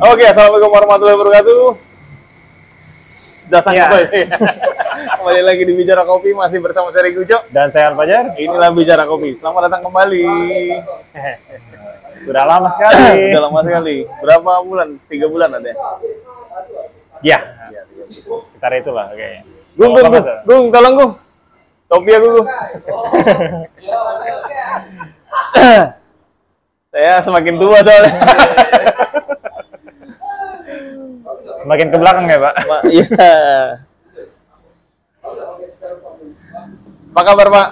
Oke, assalamualaikum warahmatullahi wabarakatuh. Datang Ya. kembali. kembali lagi di Bicara Kopi masih bersama saya Riki Ujo. Dan saya Alfajar. Inilah Bicara Kopi. Selamat datang kembali. Sudah lama sekali. Udah lama sekali. Berapa bulan? Tiga bulan ada. ya, sekitar itulah kayaknya. Gung, gung, gung, gung, tolong gung. Kopi aku gung. saya semakin tua soalnya. Semakin ke belakang ya, Pak. Iya. Apa kabar Pak?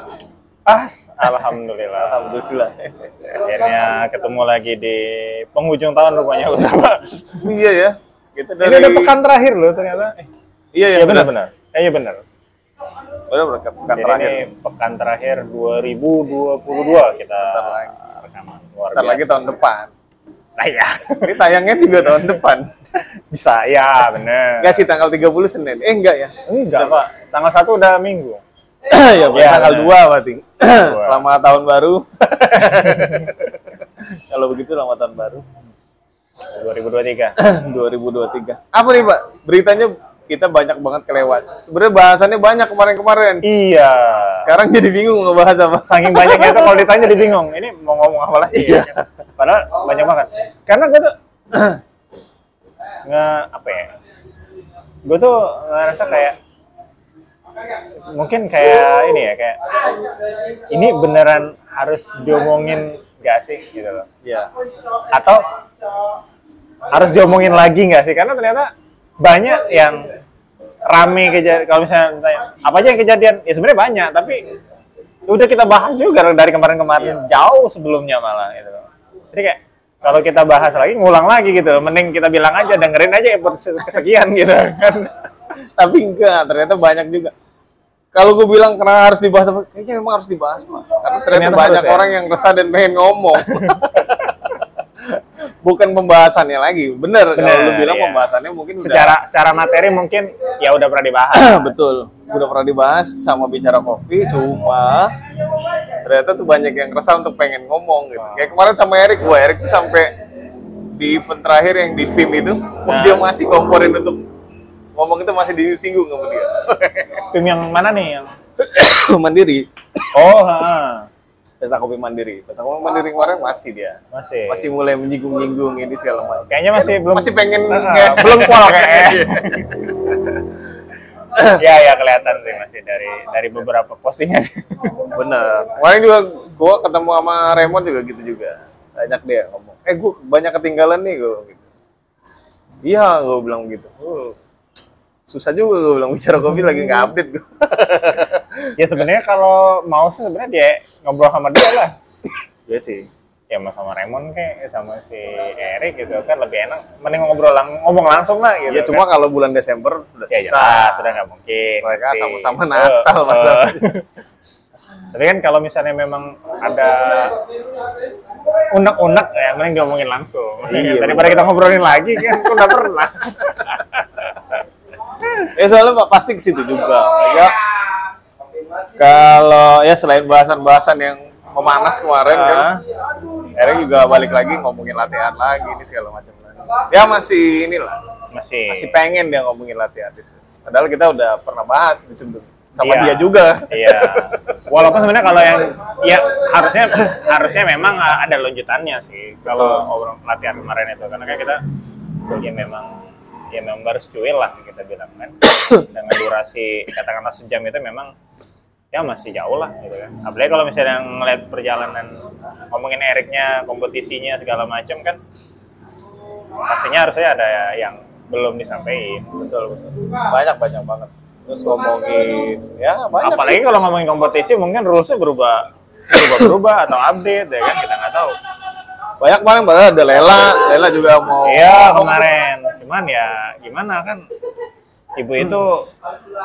Pas. Alhamdulillah. Alhamdulillah. Akhirnya ketemu lagi di penghujung tahun rupanya udah, Pak. iya ya. Kita Ini udah pekan terakhir loh ternyata. Eh, Iya ya Iya benar-benar. Eh, iya benar. Benar benar pekan Jadi terakhir. ini pekan terakhir 2022 kita lagi. rekaman. Luar Bentar lagi biasa. tahun depan. Nah, ya. Ini tayangnya juga tahun depan. Bisa, ya benar. Enggak sih tanggal 30 Senin. Eh enggak ya. Enggak, Pak. Tanggal 1 udah minggu. ya, Iya, tanggal benar. 2 berarti. Selamat tahun baru. Kalau begitu selamat tahun baru 2023. 2023. Apa nih, Pak? Beritanya kita banyak banget kelewat. Sebenarnya bahasannya banyak kemarin-kemarin. Iya. Sekarang jadi bingung ngebahas apa. Saking banyaknya tuh kalau ditanya jadi bingung. Ini mau ngomong apa lagi? Iya. Padahal banyak banget. Karena gue tuh nge apa ya? Gue tuh ngerasa kayak mungkin kayak ini ya kayak ini beneran harus diomongin gak sih gitu loh Iya. atau harus diomongin lagi nggak sih karena ternyata banyak yang rame kejadian kalau misalnya tanya, apa aja yang kejadian ya sebenarnya banyak tapi udah kita bahas juga dari kemarin-kemarin jauh sebelumnya malah gitu. Jadi kayak kalau kita bahas lagi ngulang lagi gitu loh mending kita bilang aja dengerin aja episode kesekian gitu kan Tapi enggak, ternyata banyak juga. Kalau gue bilang karena harus dibahas apa, kayaknya memang harus dibahas, Pak. Karena ternyata Ternyata banyak harus ya? orang yang resah dan pengen ngomong. Bukan pembahasannya lagi. Bener, kalau Bener, lu bilang iya. pembahasannya mungkin secara secara materi mungkin ya udah pernah dibahas udah betul. Udah pernah dibahas sama bicara kopi, cuma ternyata tuh banyak yang resah untuk pengen ngomong gitu. Kayak kemarin sama Erik, gua Erik tuh sampai di event terakhir yang di PIM itu, Nah. dia masih komporin untuk ngomong itu masih disinggung sama dia. tim yang mana nih yang? Mandiri. Oh ha. pesta kopi mandiri. Pesta kopi mandiri kemarin masih dia. Masih. Masih mulai menyinggung-nyinggung ini segala macam. Kayaknya masih belum masih pengen kayak belum kual kayaknya ya ya kelihatan sih masih dari dari beberapa postingan. Bener kemarin juga gua ketemu sama Raymond juga gitu juga. Banyak dia ngomong eh gua banyak ketinggalan nih gua gitu. Iya gua bilang gitu. "Oh, susah juga gua bilang bicara kopi lagi nggak update gua. Ya sebenarnya kalau mau sih sebenarnya dia ngobrol sama dia lah. Ya sih ya mau sama Raymond kayak sama si Erik gitu kan lebih enak mending ngobrol lang ngomong langsung lah gitu ya cuma kalau bulan Desember udah kan. ya susah jelas sudah nggak mungkin Mereka sama-sama Natal, eh. masa. tapi kan kalau misalnya memang ada unek-unek ya mending diomongin langsung Iya, daripada kita ngobrolin lagi kan udah pernah Ya soalnya Pak pasti ke situ juga. Ya. Kalau ya selain bahasan-bahasan yang memanas kemarin kan. Eric juga balik lagi ngomongin latihan lagi ini segala macam lagi. Dia masih inilah, masih masih pengen dia ngomongin latihan itu. Padahal kita udah pernah bahas di sebelum sama Iya. dia juga. Iya. Walaupun sebenarnya kalau yang ya harusnya harusnya memang ada lanjutannya sih kalau obrol latihan kemarin itu karena kan kita ya memang ya memang baru secuil lah kita bilang kan dengan durasi katakanlah sejam itu memang ya masih jauh lah gitu kan apalagi kalau misalnya ngeliat perjalanan ngomongin Eriknya kompetisinya segala macam kan pastinya harusnya ada yang belum disampaikan Betul betul. Banyak banyak banget. Terus ngomongin ya banyak. apalagi sih. kalau ngomongin kompetisi mungkin rulesnya berubah berubah berubah atau update ya kan kita nggak tahu Banyak banget padahal ada Lela, Lela juga mau iya kemarin cuman ya gimana kan ibu itu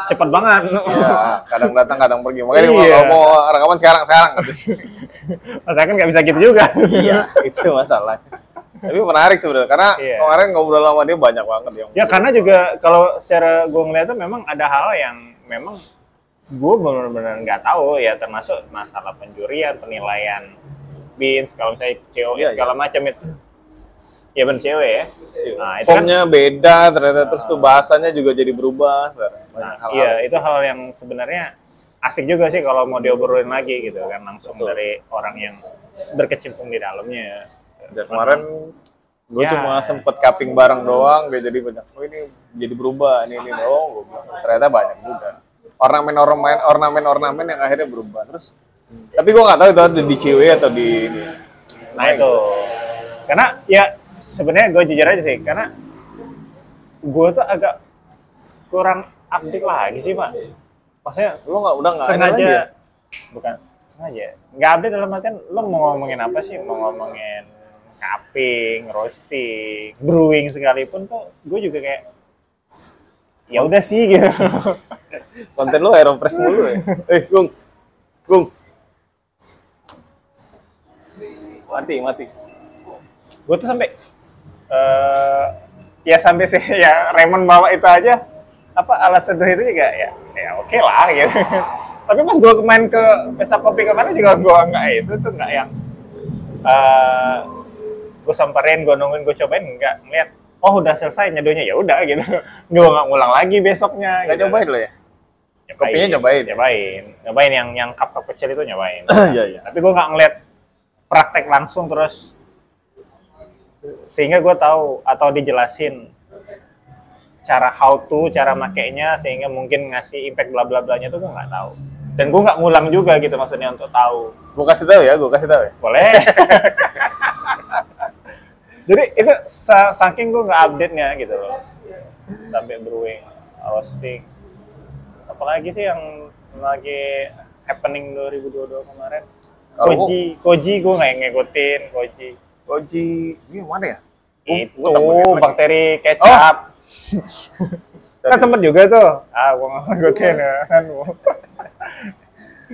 cepet banget Ya, kadang datang kadang pergi. Makanya Iya. kalau mau rekaman sekarang sekarang. saya kan nggak bisa gitu juga iya, itu masalah. Tapi menarik sebenarnya karena Iya. kemarin ngobrol sama dia banyak banget yang ya karena juga kalau secara gue ngeliatnya memang ada hal yang memang gue benar-benar nggak tahu ya termasuk masalah penjurian penilaian bins kalau misalnya CO Iya, segala macam itu ya bener cewek ya nah itu kan Formnya beda ternyata terus tuh bahasanya juga jadi berubah. Nah, hal-hal. iya, itu hal yang sebenarnya asik juga sih kalau mau diobrolin lagi gitu kan langsung dari orang yang berkecimpung di dalamnya. Dan kemarin gue Ya. cuma sempet cupping bareng doang, dia jadi banyak. Oh ini jadi berubah, ini ini oh gue. Ternyata banyak juga. Ornamen-ornamen, ornamen-ornamen yang akhirnya berubah. Terus, tapi gue nggak tahu itu ada di CW atau di ini. Nah itu, karena ya sebenarnya gue jujur aja sih, karena gue tuh agak kurang update lagi sih pak. Maksudnya Lo nggak udah nggak sengaja, ya? bukan sengaja, nggak update dalam artian lo mau ngomongin apa sih? Mau ngomongin cupping, roasting, brewing sekalipun tuh gue juga kayak ya udah sih gitu. Konten lo Aeropress mulu ya? eh, Gung, Gung. Mati, mati. gue tuh sampai eh ya sampai sih ya Raymond bawa itu aja apa alat seduh itu juga ya ya oke lah gitu tapi pas gue main ke pesta kopi kemarin juga gue nggak itu tuh nggak yang eh gue samperin gue nungguin gue cobain nggak ngeliat oh udah selesai nyedohnya ya udah gitu gue nggak ngulang lagi besoknya Nggak gitu. nyobain lo ya? Nyobain. Kopinya nyobain? nyobain nyobain yang yang cup cup kecil itu nyobain Iya, iya. tapi gue nggak ngeliat praktek langsung terus sehingga gue tahu atau dijelasin cara how to cara makainya sehingga mungkin ngasih impact bla bla blanya tuh gue nggak tahu. Dan gue nggak ngulang juga gitu maksudnya untuk tahu. Gue kasih tahu ya, gue kasih tahu ya. boleh. Jadi itu sa- saking gue nggak update nya gitu loh. Sampai brewing roasting. Apalagi sih yang lagi happening 2022 kemarin? Kalau Koji Koji gue nggak ngikutin Koji Koji, ini mana ya? Gua- itu gua lagi. bakteri kecap kan sempet juga tuh ah nggak ngikutin ya kan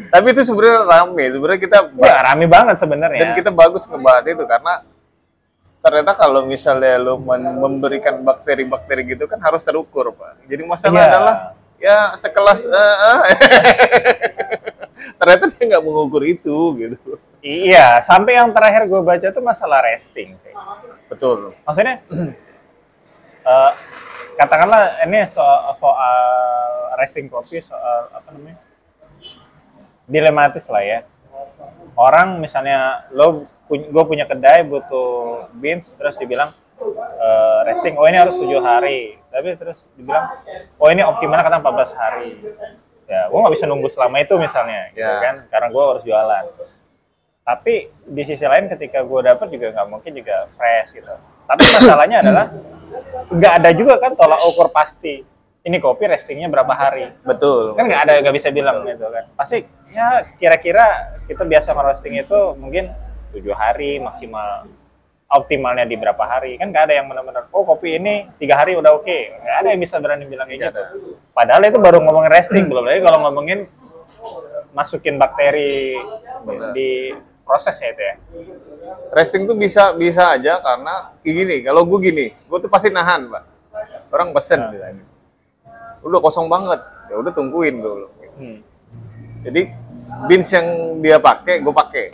Tapi itu sebenarnya rame, sebenarnya kita ya rame banget sebenarnya dan kita bagus ngebahas itu karena ternyata kalau misalnya lo memberikan bakteri-bakteri gitu kan harus terukur pak. Jadi masalah Iya. adalah ya sekelas eh, eh. ternyata dia nggak mengukur itu gitu. Iya sampai yang terakhir gue baca tuh masalah resting sih. Betul. maksudnya eh, katakanlah ini soal, soal resting kopi soal apa namanya? Dilematis lah ya. Orang misalnya lo gue punya kedai butuh beans terus dibilang eh, resting oh ini harus tujuh hari. Tapi terus dibilang oh ini optimalnya kata 14 hari. Ya gue nggak bisa nunggu selama itu misalnya gitu Ya. kan? Karena gue harus jualan tapi di sisi lain ketika gue dapet juga nggak mungkin juga fresh gitu. Tapi masalahnya adalah nggak ada juga kan tolak ukur pasti. Ini kopi restingnya berapa hari? Betul. kan nggak ada nggak bisa bilang gitu kan. Pasti ya kira-kira kita biasa ngerosting itu mungkin tujuh hari maksimal. Optimalnya di berapa hari? Kan nggak ada yang benar-benar oh kopi ini tiga hari udah oke. Nggak ada yang bisa berani bilang kayak gitu. padahal itu baru ngomongin resting belum lagi kalau ngomongin masukin bakteri Benar. di proses ya itu ya Resting tuh bisa bisa aja karena gini. Kalau gue gini, gue tuh pasti nahan pak. Orang pesen gitu. Udah kosong banget, ya udah tungguin gue. Hmm. Jadi beans yang dia pakai, gue pakai.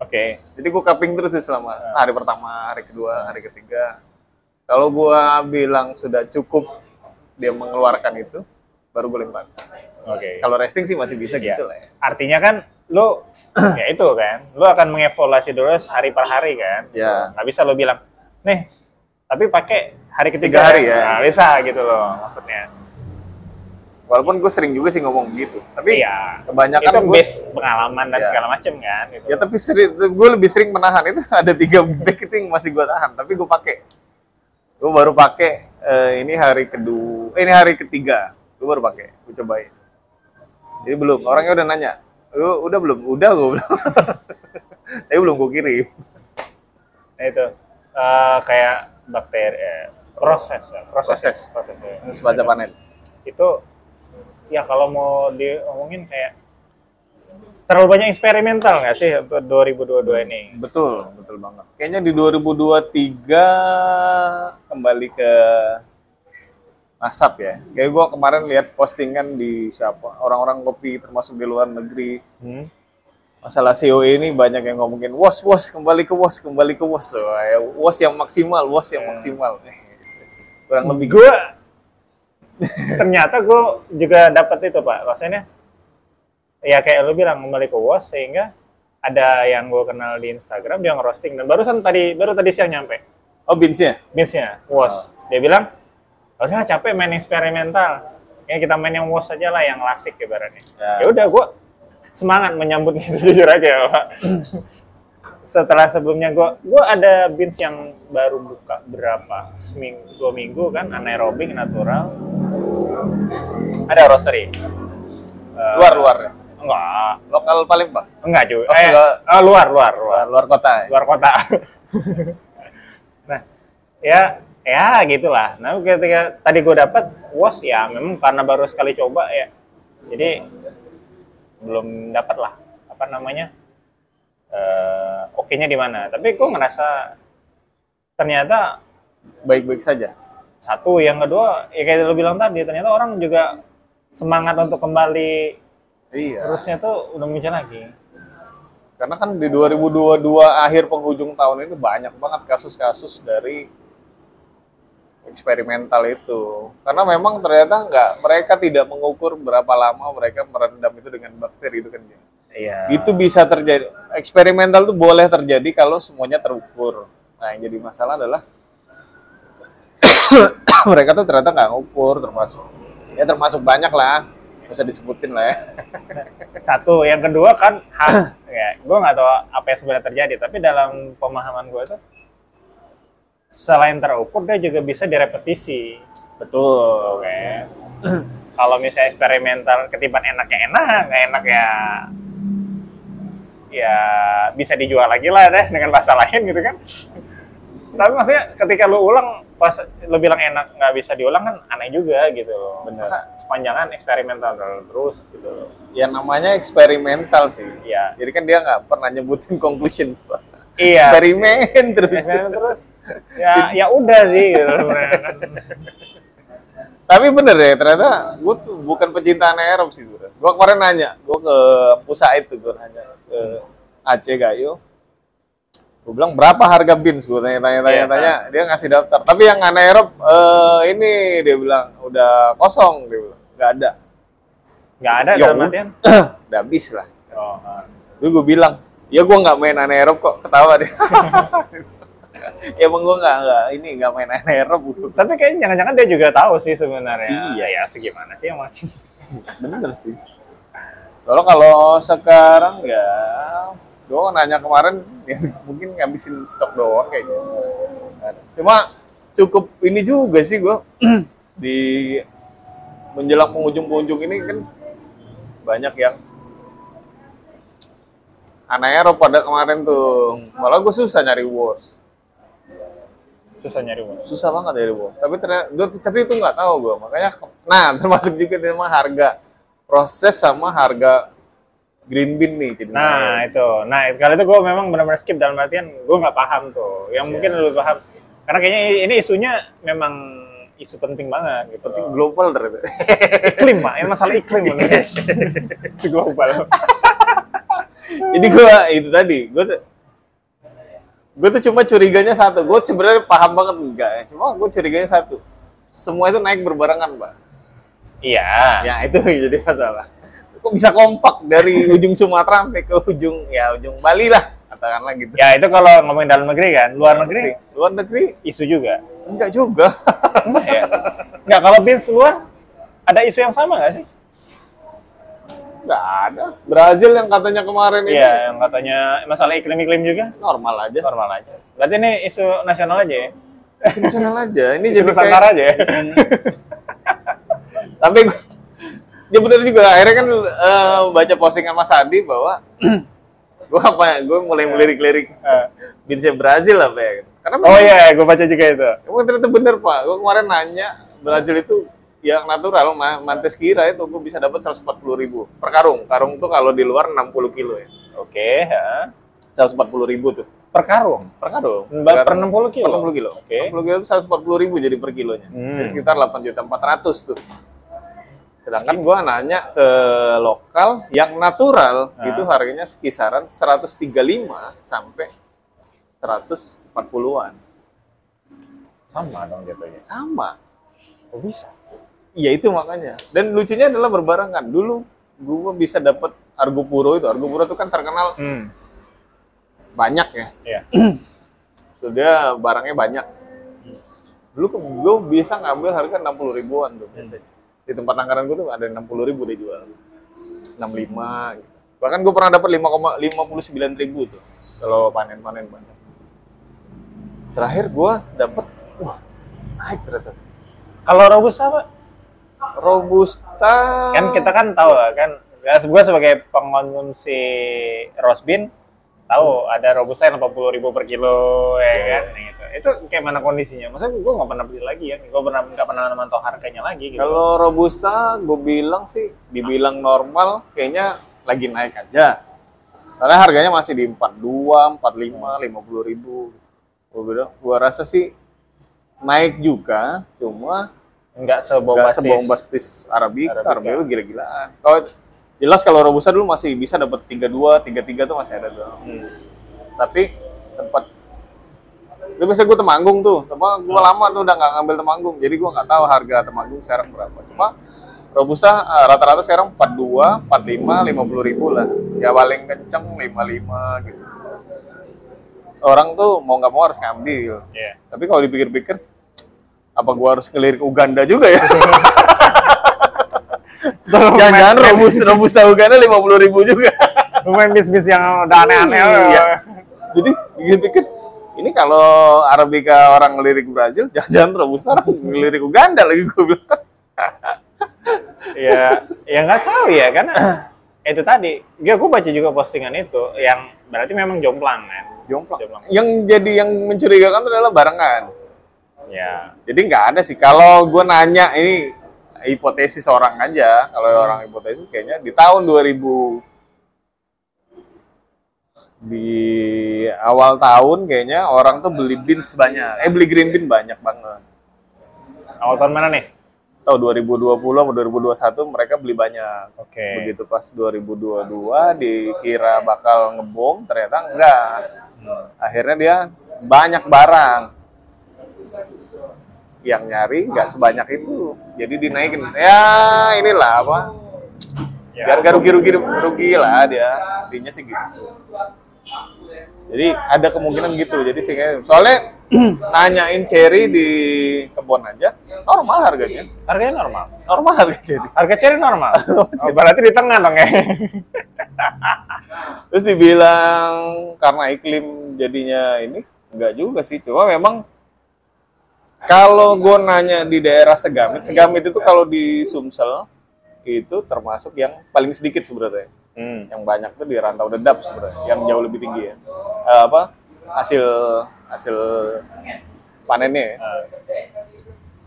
oke Jadi gue cupping terus selama hari pertama, hari kedua, hari ketiga. Kalau gua bilang sudah cukup dia mengeluarkan itu, baru gue lempar. Oke Kalau resting sih masih bisa Iya. gitu lah ya. artinya kan lu ya itu kan lu akan mengevaluasi dulu hari per hari kan Ya. nggak bisa lo bilang nih tapi pakai hari ketiga Tiga hari ya. nah, bisa gitu loh maksudnya Walaupun gue sering juga sih ngomong gitu. Tapi iya kebanyakan itu gue base pengalaman dan Iya. segala macem kan gitu. ya tapi sering, gue lebih sering menahan itu ada tiga bag itu yang masih gue tahan. Tapi gue pakai. Gue baru pakai eh, ini hari kedua, eh, ini hari ketiga. Gue baru pakai, gue cobain. Jadi belum. Orangnya udah nanya, lu udah belum? Udah gue belum. Tapi belum gue kirim. Nah, itu eh, kayak bakteri eh, proses ya proses Proses. proses ya. Terus baca panen. itu ya kalau mau diomongin kayak terlalu banyak eksperimental nggak sih untuk 2022 ini Betul, betul banget. Kayaknya di 2023 kembali ke asap ya. Kayak gua kemarin lihat postingan di siapa? Orang-orang kopi termasuk di luar negeri. hmm? masalah COE ini banyak yang ngomongin was was kembali ke was kembali ke was. So, ya, was yang maksimal was yang maksimal. Eh, kurang lebih gue ternyata gue juga dapat itu pak. Maksudnya ya kayak lu bilang kembali ke WOS sehingga ada yang gue kenal di Instagram dia ngerosting. Dan barusan tadi baru tadi siang nyampe. Oh binsnya Binsnya WOS dia bilang udah capek main eksperimental. Ya kita main yang WOS aja lah yang klasik ibaratnya. Ya. ya udah gue semangat menyambut itu jujur aja pak. Setelah sebelumnya gue gue ada bins yang baru buka berapa? Seminggu dua minggu kan anaerobik natural. Ada roastery? Eh, luar luar ya? enggak. Lokal paling pak? Enggak cuy Oh, eh, oh, luar luar luar luar, luar kota ya? luar kota. Nah ya ya gitulah. Nah ketika tadi gue dapat was ya memang karena baru sekali coba ya. Jadi belum dapat lah apa namanya eh oke nya di mana. Tapi gue ngerasa ternyata baik-baik saja. Satu yang kedua ya kayak lo bilang tadi ternyata orang juga semangat untuk kembali iya. terusnya tuh udah muncul lagi. Karena kan di 2022 akhir penghujung tahun ini banyak banget kasus-kasus dari eksperimental itu. Karena memang ternyata nggak mereka tidak mengukur berapa lama mereka merendam itu dengan bakteri itu kan iya. Itu bisa terjadi eksperimental itu boleh terjadi kalau semuanya terukur. Nah yang jadi masalah adalah mereka tuh ternyata nggak ngukur termasuk ya termasuk banyak lah usah disebutin lah ya. Satu yang kedua kan hak. Ya gue nggak tahu apa yang sebenarnya terjadi tapi dalam pemahaman gue tuh selain terukur dia juga bisa direpetisi. Betul. Oke. Kalau misalnya eksperimental ketiban enaknya enak nggak enak ya ya bisa dijual lagi lah deh dengan bahasa lain gitu kan. Tapi maksudnya ketika lu ulang pas lu bilang enak nggak bisa diulang kan aneh juga gitu loh. Bener. Masa sepanjangan eksperimental terus gitu loh. Ya namanya eksperimental sih. Iya. jadi kan dia nggak pernah nyebutin conclusion Iya. eksperimen terus. Eksperimen terus. Ya ya udah sih gitu. Tapi bener ya ternyata gue tuh bukan pecinta anaerob sih gue gue kemarin nanya gue ke Pusaid tuh gue nanya ke Aceh Gayo. Gue bilang berapa harga bins? Gue tanya tanya tanya Iya. tanya dia ngasih daftar. Tapi yang anaerob eh, ini dia bilang udah kosong dia bilang. Nggak ada. Nggak ada Ya dalam udah. artian? Udah habis lah. Oh, ah. Dulu gue bilang, ya gue nggak main anaerob kok, ketawa deh. ya emang gue nggak nggak ini nggak main anaerob. tapi kayaknya jangan-jangan dia juga tahu sih sebenarnya Iya. ya segimana sih emang Bener sih. Kalau kalau sekarang ya, gue nanya kemarin, ya mungkin ngabisin stok doang kayaknya. Cuma cukup ini juga sih gue di menjelang penghujung-penghujung ini kan banyak yang anaerob pada kemarin tuh. Malah gue susah nyari wars. susah nyari uang susah banget dari bawah tapi ternyata tapi itu nggak tahu gue makanya nah termasuk juga sama harga proses sama harga green bean nih jadi nah itu. Nah kali itu gue memang benar-benar skip. Dalam artian gue nggak paham tuh. Yang mungkin Iya. lu paham. Karena kayaknya ini isunya memang isu penting banget gitu. Penting global ternyata. Iklim pak. Ini masalah iklim isu global jadi gue itu tadi gue tuh gue tuh cuma curiganya satu. Gue sebenarnya paham banget enggak ya. Cuma gue curiganya satu. Semua itu naik berbarengan pak iya. Ya itu jadi masalah. Kok bisa kompak dari ujung Sumatera sampai ke ujung ya ujung Bali lah katakanlah gitu. Ya itu kalau ngomongin dalam negeri kan luar negeri. luar negeri? Isu juga. Enggak juga. Ya. nggak kalau bins luar ada isu yang sama nggak sih Nggak ada. Brazil yang katanya kemarin ini Iya, yang katanya masalah iklim-iklim juga normal aja. normal aja. Berarti ini isu nasional aja ya? Nasional aja. Ini Isu jadi Nusantara kayak, aja ya? tapi gua- ya bener juga. Akhirnya kan eh, baca postingan Mas Adi bahwa gue apa ya, gue mulai melirik-lirik Eh. Binse Brazil apa ya. Karena Oh iya, gue baca juga itu. Emang ternyata bener Pak. Gue kemarin nanya Brazil itu yang natural, Ma- Mantes kira itu gue bisa dapat 140 ribu per karung. Karung tuh kalau di luar 60 kilo ya. Oke, ya. 140 ribu tuh per karung. per karung. Ba- per 60 kilo? Per 60 kilo. Oke. 60 kilo itu 140 ribu jadi per kilonya. Hmm. Jadi sekitar 8 juta 400 tuh. Sedangkan gua nanya ke lokal yang natural Ah. itu harganya kisaran 135 sampai 140-an. Sama dong jatuhnya. Sama. Kok bisa? Iya itu makanya. Dan lucunya adalah berbarengan. Dulu gua bisa dapat Argo Puro itu. Argo Puro itu kan terkenal Hmm. banyak ya. Iya. Tuh dia barangnya banyak. Dulu gue bisa ngambil harga 60 ribuan tuh biasanya. Di tempat langganan gue tuh ada 60 ribu dia jual. 65 gitu. Bahkan gue pernah dapat 5,59 ribu tuh. Kalau panen-panen banyak. Terakhir gue dapat wah naik ternyata. Kalau robusta apa? Robusta Kan kita kan tahu lah, kan gue sebagai pengonsumsi roast bean tahu ada robusta yang 80 ribu per kilo ya kan gitu. Itu kayak mana kondisinya? Maksudnya gue nggak pernah beli lagi ya, gue pernah nggak pernah memantau harganya lagi gitu. Kalau robusta gue bilang sih dibilang normal kayaknya lagi naik aja. Karena harganya masih di 42, 45, 50 ribu. Gue bilang, gue rasa sih naik juga, cuma nggak nggak sebombastis. sebombastis Arabica, Arabica. Arabica gila-gilaan. Kalau jelas kalau robusta dulu masih bisa dapat 32, 33 tuh masih ada tuh. Hmm. Tapi tempat itu biasa gue temanggung tuh, cuma gue lama tuh udah nggak ngambil temanggung, jadi gue nggak tahu harga temanggung sekarang berapa. Cuma robusta eh, rata-rata sekarang 42, 45, 50 ribu lah. Ya paling kenceng 55 gitu. Orang tuh mau nggak mau harus ngambil. Iya. Tapi kalau dipikir-pikir, apa gua harus ngelirik Uganda juga ya? Jangan-jangan robus robusta Uganda 50 ribu juga. Lumayan bis-bis yang udah aneh-aneh. Iya. Jadi pikir-pikir, ini kalau Arabica orang ngelirik Brazil, jangan-jangan robusta orang ngelirik Uganda lagi gue bilang. ya ya nggak tahu ya karena itu tadi ya gue baca juga postingan itu yang berarti memang jomplang kan Jomplang. Jomplang. Yang jadi yang mencurigakan itu adalah barengan. Ya Jadi nggak ada sih. Kalau gue nanya ini hipotesis orang aja. Kalau Hmm. orang hipotesis kayaknya di tahun 2000 di awal tahun kayaknya orang tuh beli beans banyak. Eh beli green bean banyak banget. awal tahun mana nih Tahu 2020 atau 2021 mereka beli banyak. oke Begitu pas 2022 dikira bakal ngebom, ternyata enggak. Hmm. Akhirnya dia banyak barang. Yang nyari nggak sebanyak itu. Jadi dinaikin. Ya inilah apa? ya Biar gak rugi-rugi rugi lah dia. Intinya sih gitu. Jadi ada kemungkinan gitu. Jadi sih kayak- soalnya nanyain cherry di kebun aja normal harganya. harganya normal Normal harga cherry. harga cherry normal oh, berarti di tengah dong ya Terus dibilang karena iklim jadinya ini enggak juga sih. Cuma memang kalau gue nanya di daerah Segamit, Segamit itu kalau di Sumsel itu termasuk yang paling sedikit sebenarnya. hmm. Yang banyak tuh di Rantau Dedap sebenarnya, yang jauh lebih tinggi ya. Eh, apa hasil hasil panennya ya.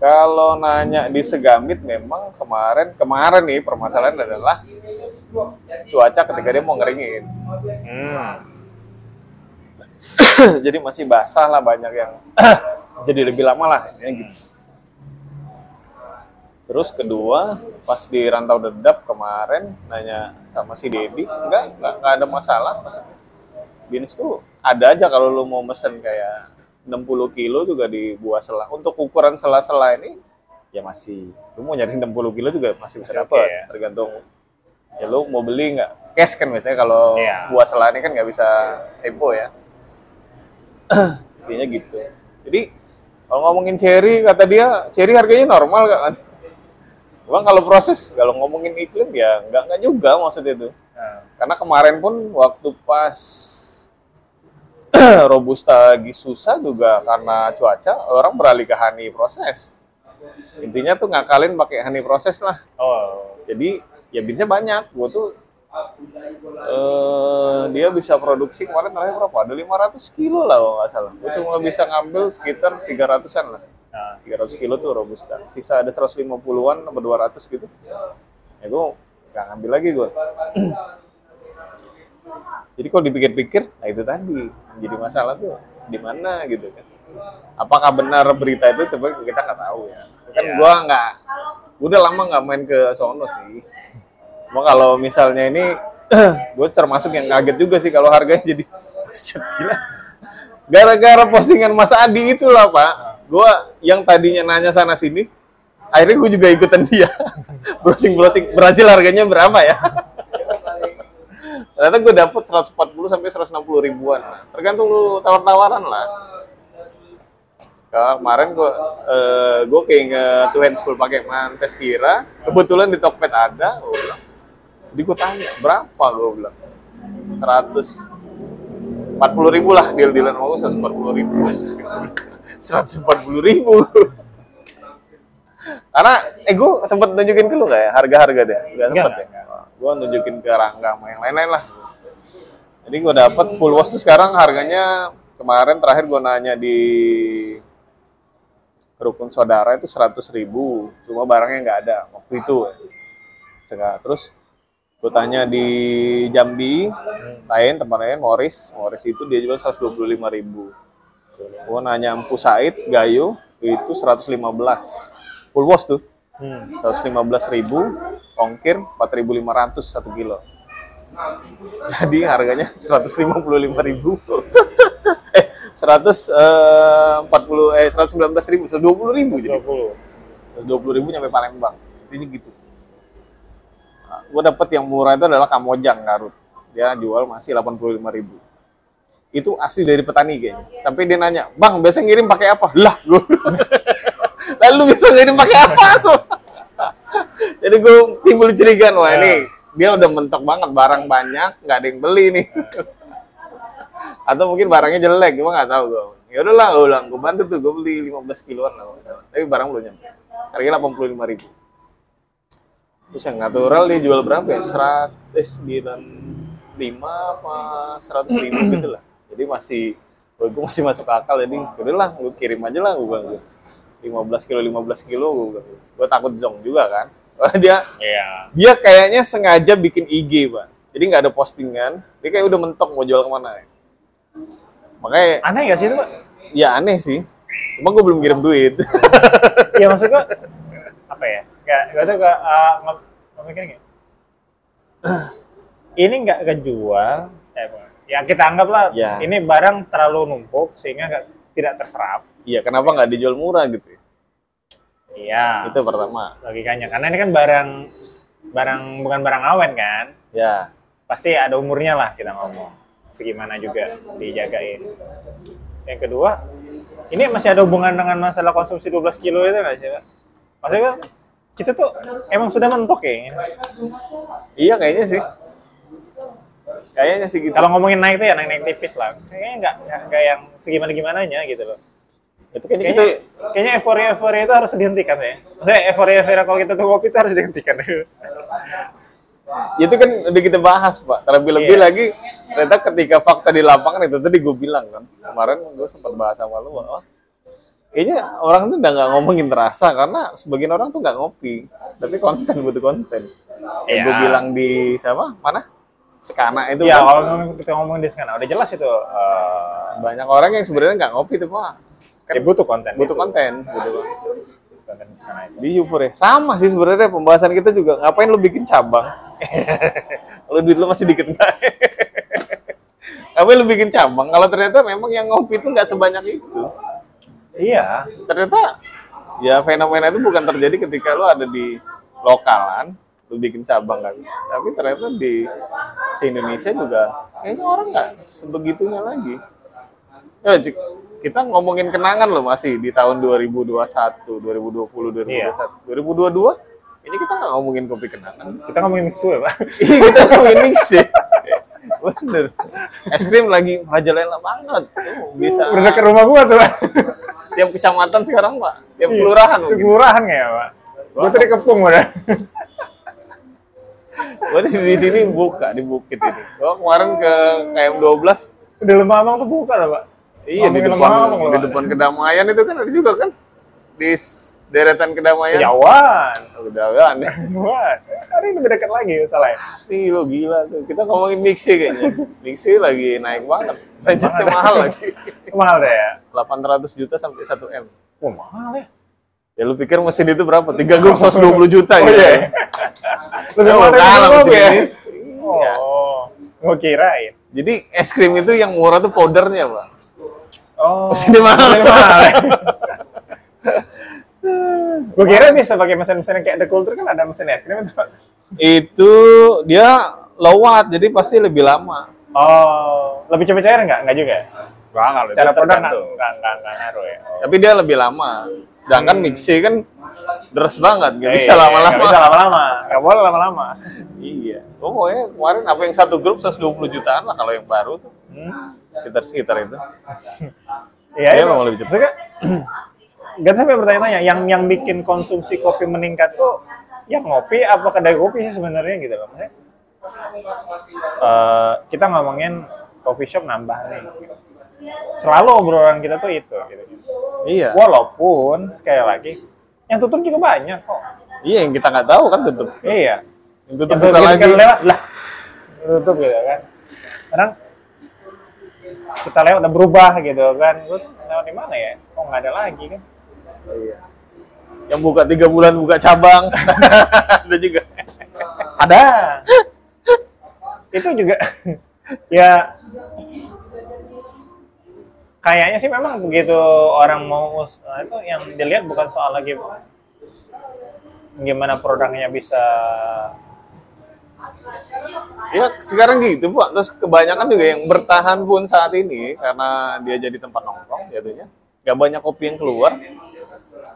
Kalau nanya di Segamit memang kemarin kemarin nih permasalahan adalah cuaca ketika dia mau ngeringin. hmm. jadi masih basah lah banyak yang jadi lebih lama lah ya gitu. Terus kedua pas di rantau dedap kemarin nanya sama si Dedi enggak enggak, enggak ada masalah maksudnya. Beans tuh ada aja kalau lu mau mesen kayak 60 kilo juga di buah sela. Untuk ukuran sela-sela ini ya masih lu mau nyari 60 kilo juga masih bisa dapat ya. tergantung ya lu mau beli nggak cash kan biasanya kalau Iya. buah sela ini kan nggak bisa tempo ya intinya gitu jadi kalau ngomongin cherry kata dia cherry harganya normal kan Bang kalau proses kalau ngomongin iklim ya nggak nggak juga maksudnya itu Nah, karena kemarin pun waktu pas robusta lagi susah juga karena cuaca orang beralih ke honey proses intinya tuh ngakalin pakai honey proses lah. Oh. Jadi ya beansnya banyak. Gue tuh eh dia bisa produksi kemarin terakhir berapa? Ada 500 kilo lah kalau nggak salah. Gue cuma bisa ngambil sekitar 300an lah. Nah, 300 kilo tuh robusta. Sisa ada 150-an atau 200 gitu. Ya gue nggak ngambil lagi gue jadi kalau dipikir-pikir nah itu tadi jadi masalah tuh di mana gitu kan. Apakah benar berita itu? Coba kita nggak tahu ya. Kan Iya. gua nggak udah lama nggak main ke sono sih. Cuma kalau misalnya ini, gue termasuk yang kaget juga sih kalau harganya jadi gila. Gara-gara postingan Mas Adi itulah Pak, gue yang tadinya nanya sana sini, akhirnya gue juga ikutan dia. browsing browsing Brazil harganya berapa ya? Ternyata gue dapet 140 sampai 160 ribuan. Nah, tergantung lu tawar-tawaran lah. Kemarin gue eh, gue keinget tuh handful pakai mantes kira, kebetulan di Tokped ada, gue bilang. Jadi gue tanya berapa? Gue bilang. 100 40 ribu lah deal dealan mau 140 ribu. 140 ribu. Karena eh gue sempet nunjukin ke lu gak ya? Harga-harga deh gak sempet Enggak, ya gue nunjukin ke Rangga sama yang lain-lain lah. Jadi gue dapet full wash tuh sekarang harganya kemarin terakhir gue nanya di rukun saudara itu 100 ribu. Cuma barangnya nggak ada waktu itu. Sekarang terus gue tanya di Jambi lain tempat lain Morris. Morris itu dia jual 125 ribu. Gue nanya Empu Said Gayo itu 115 full wash tuh. Hmm. 115 ribu ongkir 4.500 satu kilo. Jadi harganya 155 ribu. Eh 140 eh 119 ribu 120 ribu jadi. 20. 120 ribu nyampe Palembang. Ini gitu gue dapet yang murah itu adalah Kamojang Garut. Dia jual masih 85 ribu. Itu asli dari petani kayaknya sampai dia nanya bang biasa ngirim pakai apa? Lah gue lalu bisa ngirim pakai apa jadi gue timbul curiga wah ini dia udah mentok banget barang banyak nggak ada yang beli nih. Atau mungkin barangnya jelek gue nggak tahu gue ya udahlah gue bilang gue bantu tuh gue beli 15 kiloan lah tapi barang belum nyampe. Harganya 85 ribu terus yang natural dia jual berapa ya? 100 eh, 95 apa 100 ribu gitu lah. Jadi masih gue masih masuk akal jadi udah lah gue kirim aja lah gue bilang 15 kilo 15 kilo gue bilang. Gue takut zong juga kan? Karena dia Iya. dia kayaknya sengaja bikin IG pak. Jadi nggak ada postingan dia kayak udah mentok mau jual ke mana ya. Makanya Aneh gak sih itu, Pak? ya aneh sih. Cuma gue belum kirim duit. Ya maksud gua apa ya? Gak, gak tau gak, uh, nge- nge- mikir nggak? Ini nggak kejual, eh, ya kita anggaplah Ya. ini barang terlalu numpuk sehingga nggak tidak terserap. iya kenapa nggak dijual murah gitu ya? Iya. itu pertama logikanya karena ini kan barang barang bukan barang awen kan ya pasti ada umurnya lah kita ngomong segimana juga dijagain yang kedua ini masih ada hubungan dengan masalah konsumsi 12 kilo itu nggak sih Pak? maksudnya kita tuh emang sudah mentok ya? Iya kayaknya sih. Kayaknya sih gitu. Kalau ngomongin naik tuh ya naik naik tipis lah. Kayaknya nggak nggak yang segimana gimananya gitu loh. Itu kayaknya kayaknya kita kayaknya euforia euforia itu harus dihentikan ya. Maksudnya euforia euforia kalau kita tuh kopi itu harus dihentikan. Itu kan udah kita bahas pak. Terlebih-lebih Iya. lagi ternyata ketika fakta di lapangan itu tadi gue bilang kan kemarin gue sempat bahas sama lu bahwa kayaknya orang tuh udah nggak ngomongin terasa karena sebagian orang tuh nggak ngopi. Tapi konten butuh konten. Iya. gue bilang di siapa? Mana? Sekana itu ya kan. kalau ngomong- kita ngomongin di sana udah jelas itu eh, banyak orang yang sebenarnya nggak ngopi tuh pak. Kan ya butuh konten. butuh itu. konten butuh konten. konten di sana itu. Di Euforia sama sih sebenarnya pembahasan kita juga ngapain lu bikin cabang? Kalau duit lu masih dikit nggak? Ngapain lu bikin cabang? Kalau ternyata memang yang ngopi itu nggak sebanyak itu iya. Ternyata ya fenomena itu bukan terjadi ketika lu ada di lokalan lu bikin cabang kan. Tapi ternyata di se Indonesia juga kayaknya orang nggak sebegitunya lagi. Ya kita ngomongin kenangan loh masih di tahun 2021 2020 2021 Iya. 2022 ini kita nggak ngomongin kopi kenangan. Kita ngomongin mixu ya pak? Iya, kita ngomongin mix ya bener. Es krim lagi merajalela banget. Tuh, bisa. Udah dekat rumah gua tuh pak tiap kecamatan sekarang pak. Tiap kelurahan Itu mungkin. Kelurahan ya pak gua tadi kepung udah Gua di, di sini buka di bukit ini. Gua kemarin ke KM 12 udah lembah abang tuh buka lah pak. Iya di depan di depan kedamaian itu kan ada juga kan? Di deretan kedamaian. Jawan Udah kan. Wah, hari ini dekat lagi salah ya Pasti lo gila tuh. Kita ngomongin mixi kayaknya. Mixi lagi naik banget. Franchise mahal lagi. mahal deh ya 800 juta sampai 1 M. wah mahal ya Ya lu pikir mesin itu berapa? Tiga grup 120 juta Oh gitu. iya. ya. Lebih Oh, mahal gua mesin ya. ini. Oh, gua kirain. Jadi es krim itu yang murah tuh powdernya, Pak. Oh, Mesinnya mahal. mesinnya mahal. Gue kira bisa pakai mesin-mesin yang kayak The Culture kan ada mesin es krim itu. Itu dia low watt, jadi pasti lebih lama. Oh, lebih cepet cair nggak? Nggak juga. ya? Wah, kalau Secara itu produk nggak nggak nggak nggak ngaruh ya. Oh. Tapi dia lebih lama. Sedangkan mixi kan deres banget, nggak Eh, bisa Nggak lama-lama. bisa lama-lama. Nggak boleh lama-lama. Iya. Oh, pokoknya kemarin apa yang satu grup 120 jutaan lah kalau yang baru tuh. Hmm. Sekitar-sekitar itu. Iya, Iya, itu. memang lebih cepet. Gak sampai bertanya-tanya, yang yang bikin konsumsi kopi meningkat tuh yang ngopi apa kedai kopi sih sebenarnya gitu loh. Maksudnya, eh, kita ngomongin coffee shop nambah nih. Selalu obrolan kita tuh itu. Gitu. Iya. Walaupun sekali lagi yang tutup juga banyak kok. Iya, yang kita nggak tahu kan tutup. Iya. Yang tutup Yang buka lagi. kita lewat lah tutup gitu kan. Kadang kita lewat udah berubah gitu kan. Lewat di mana ya? Kok nggak ada lagi kan? Iya. Yang buka tiga bulan buka cabang. Ada juga. Ada. itu juga ya kayaknya sih memang begitu orang mau us- nah, itu yang dilihat bukan soal lagi gimana produknya bisa Ya sekarang gitu Pak. Terus kebanyakan juga yang bertahan pun saat ini karena dia jadi tempat nongkrong jatuhnya. Gak banyak kopi yang keluar.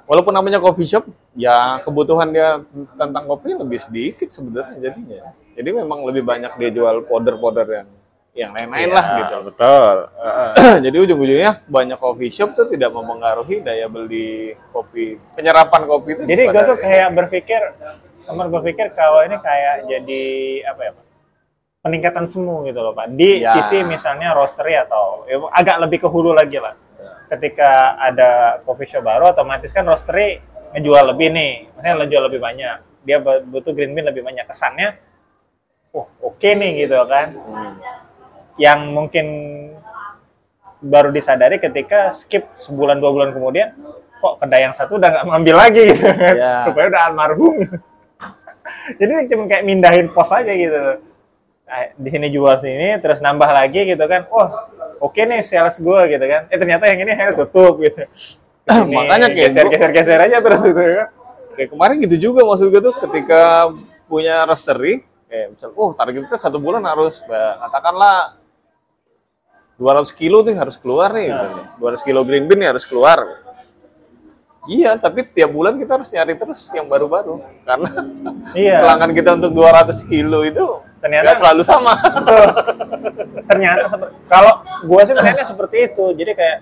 Walaupun namanya coffee shop, ya kebutuhan dia tentang kopi lebih sedikit sebenarnya jadinya. Jadi memang lebih banyak dia jual powder-powder yang yang lain-lain lah gitu. Iya, betul Jadi ujung-ujungnya banyak coffee shop tuh tidak mempengaruhi daya beli kopi, penyerapan kopi itu. jadi gue tuh kayak berpikir sempat berpikir kalau ini kayak jadi apa ya pak peningkatan semu gitu loh pak di Ya. sisi misalnya roastery atau ya, agak lebih ke hulu lagi lah ketika ada coffee shop baru otomatis kan roastery ngejual lebih nih. Maksudnya ngejual lebih banyak. Dia bu- butuh green bean lebih banyak. Kesannya oh oke nih gitu kan. Hmm. yang mungkin baru disadari ketika skip sebulan dua bulan kemudian kok kedai yang satu udah nggak ngambil lagi gitu kan. Ya. rupanya udah almarhum. Jadi cuma kayak mindahin pos aja gitu. Nah, di sini jual sini terus nambah lagi gitu kan. Oh oke nih sales gue gitu kan eh ternyata yang ini akhirnya tutup gitu Ke sini, Makanya kayak geser gua- geser geser aja terus gitu kan Kayak kemarin gitu juga maksud gue tuh ketika punya roastery, kayak misal, oh target kita satu bulan harus, bah, katakanlah 200 kilo nih harus keluar nih, misalnya. 200 kilo green bean nih harus keluar. Iya, tapi tiap bulan kita harus nyari terus yang baru-baru. Karena iya pelanggan kita untuk 200 kilo itu Ternyata- selalu sama. ternyata kalau gua sih melihatnya seperti itu. Jadi kayak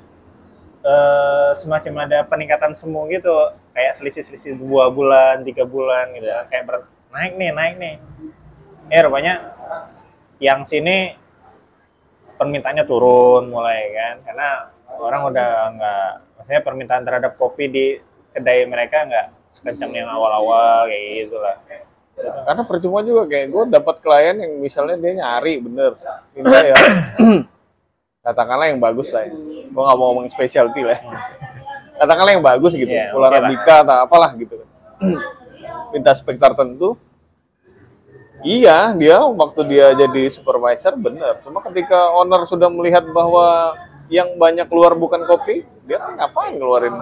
eh, semacam ada peningkatan semu gitu. Kayak selisih-selisih dua bulan tiga bulan gitu. Ya. kayak ber- naik nih naik nih. Eh rupanya yang sini permintaannya turun mulai kan? Karena orang udah nggak maksudnya permintaan terhadap kopi di kedai mereka nggak sekencang yang awal-awal kayak gitu lah Karena percuma juga kayak gue dapat klien yang misalnya dia nyari bener, ini ya katakanlah yang bagus lah ya. Gue nggak mau ngomong specialty lah. ya. Katakanlah yang bagus gitu, oke lah. Arabica atau apalah gitu. Minta spek tertentu. Iya, dia waktu dia jadi supervisor bener. Cuma ketika owner sudah melihat bahwa yang banyak keluar bukan kopi, dia kan ngapain ngeluarin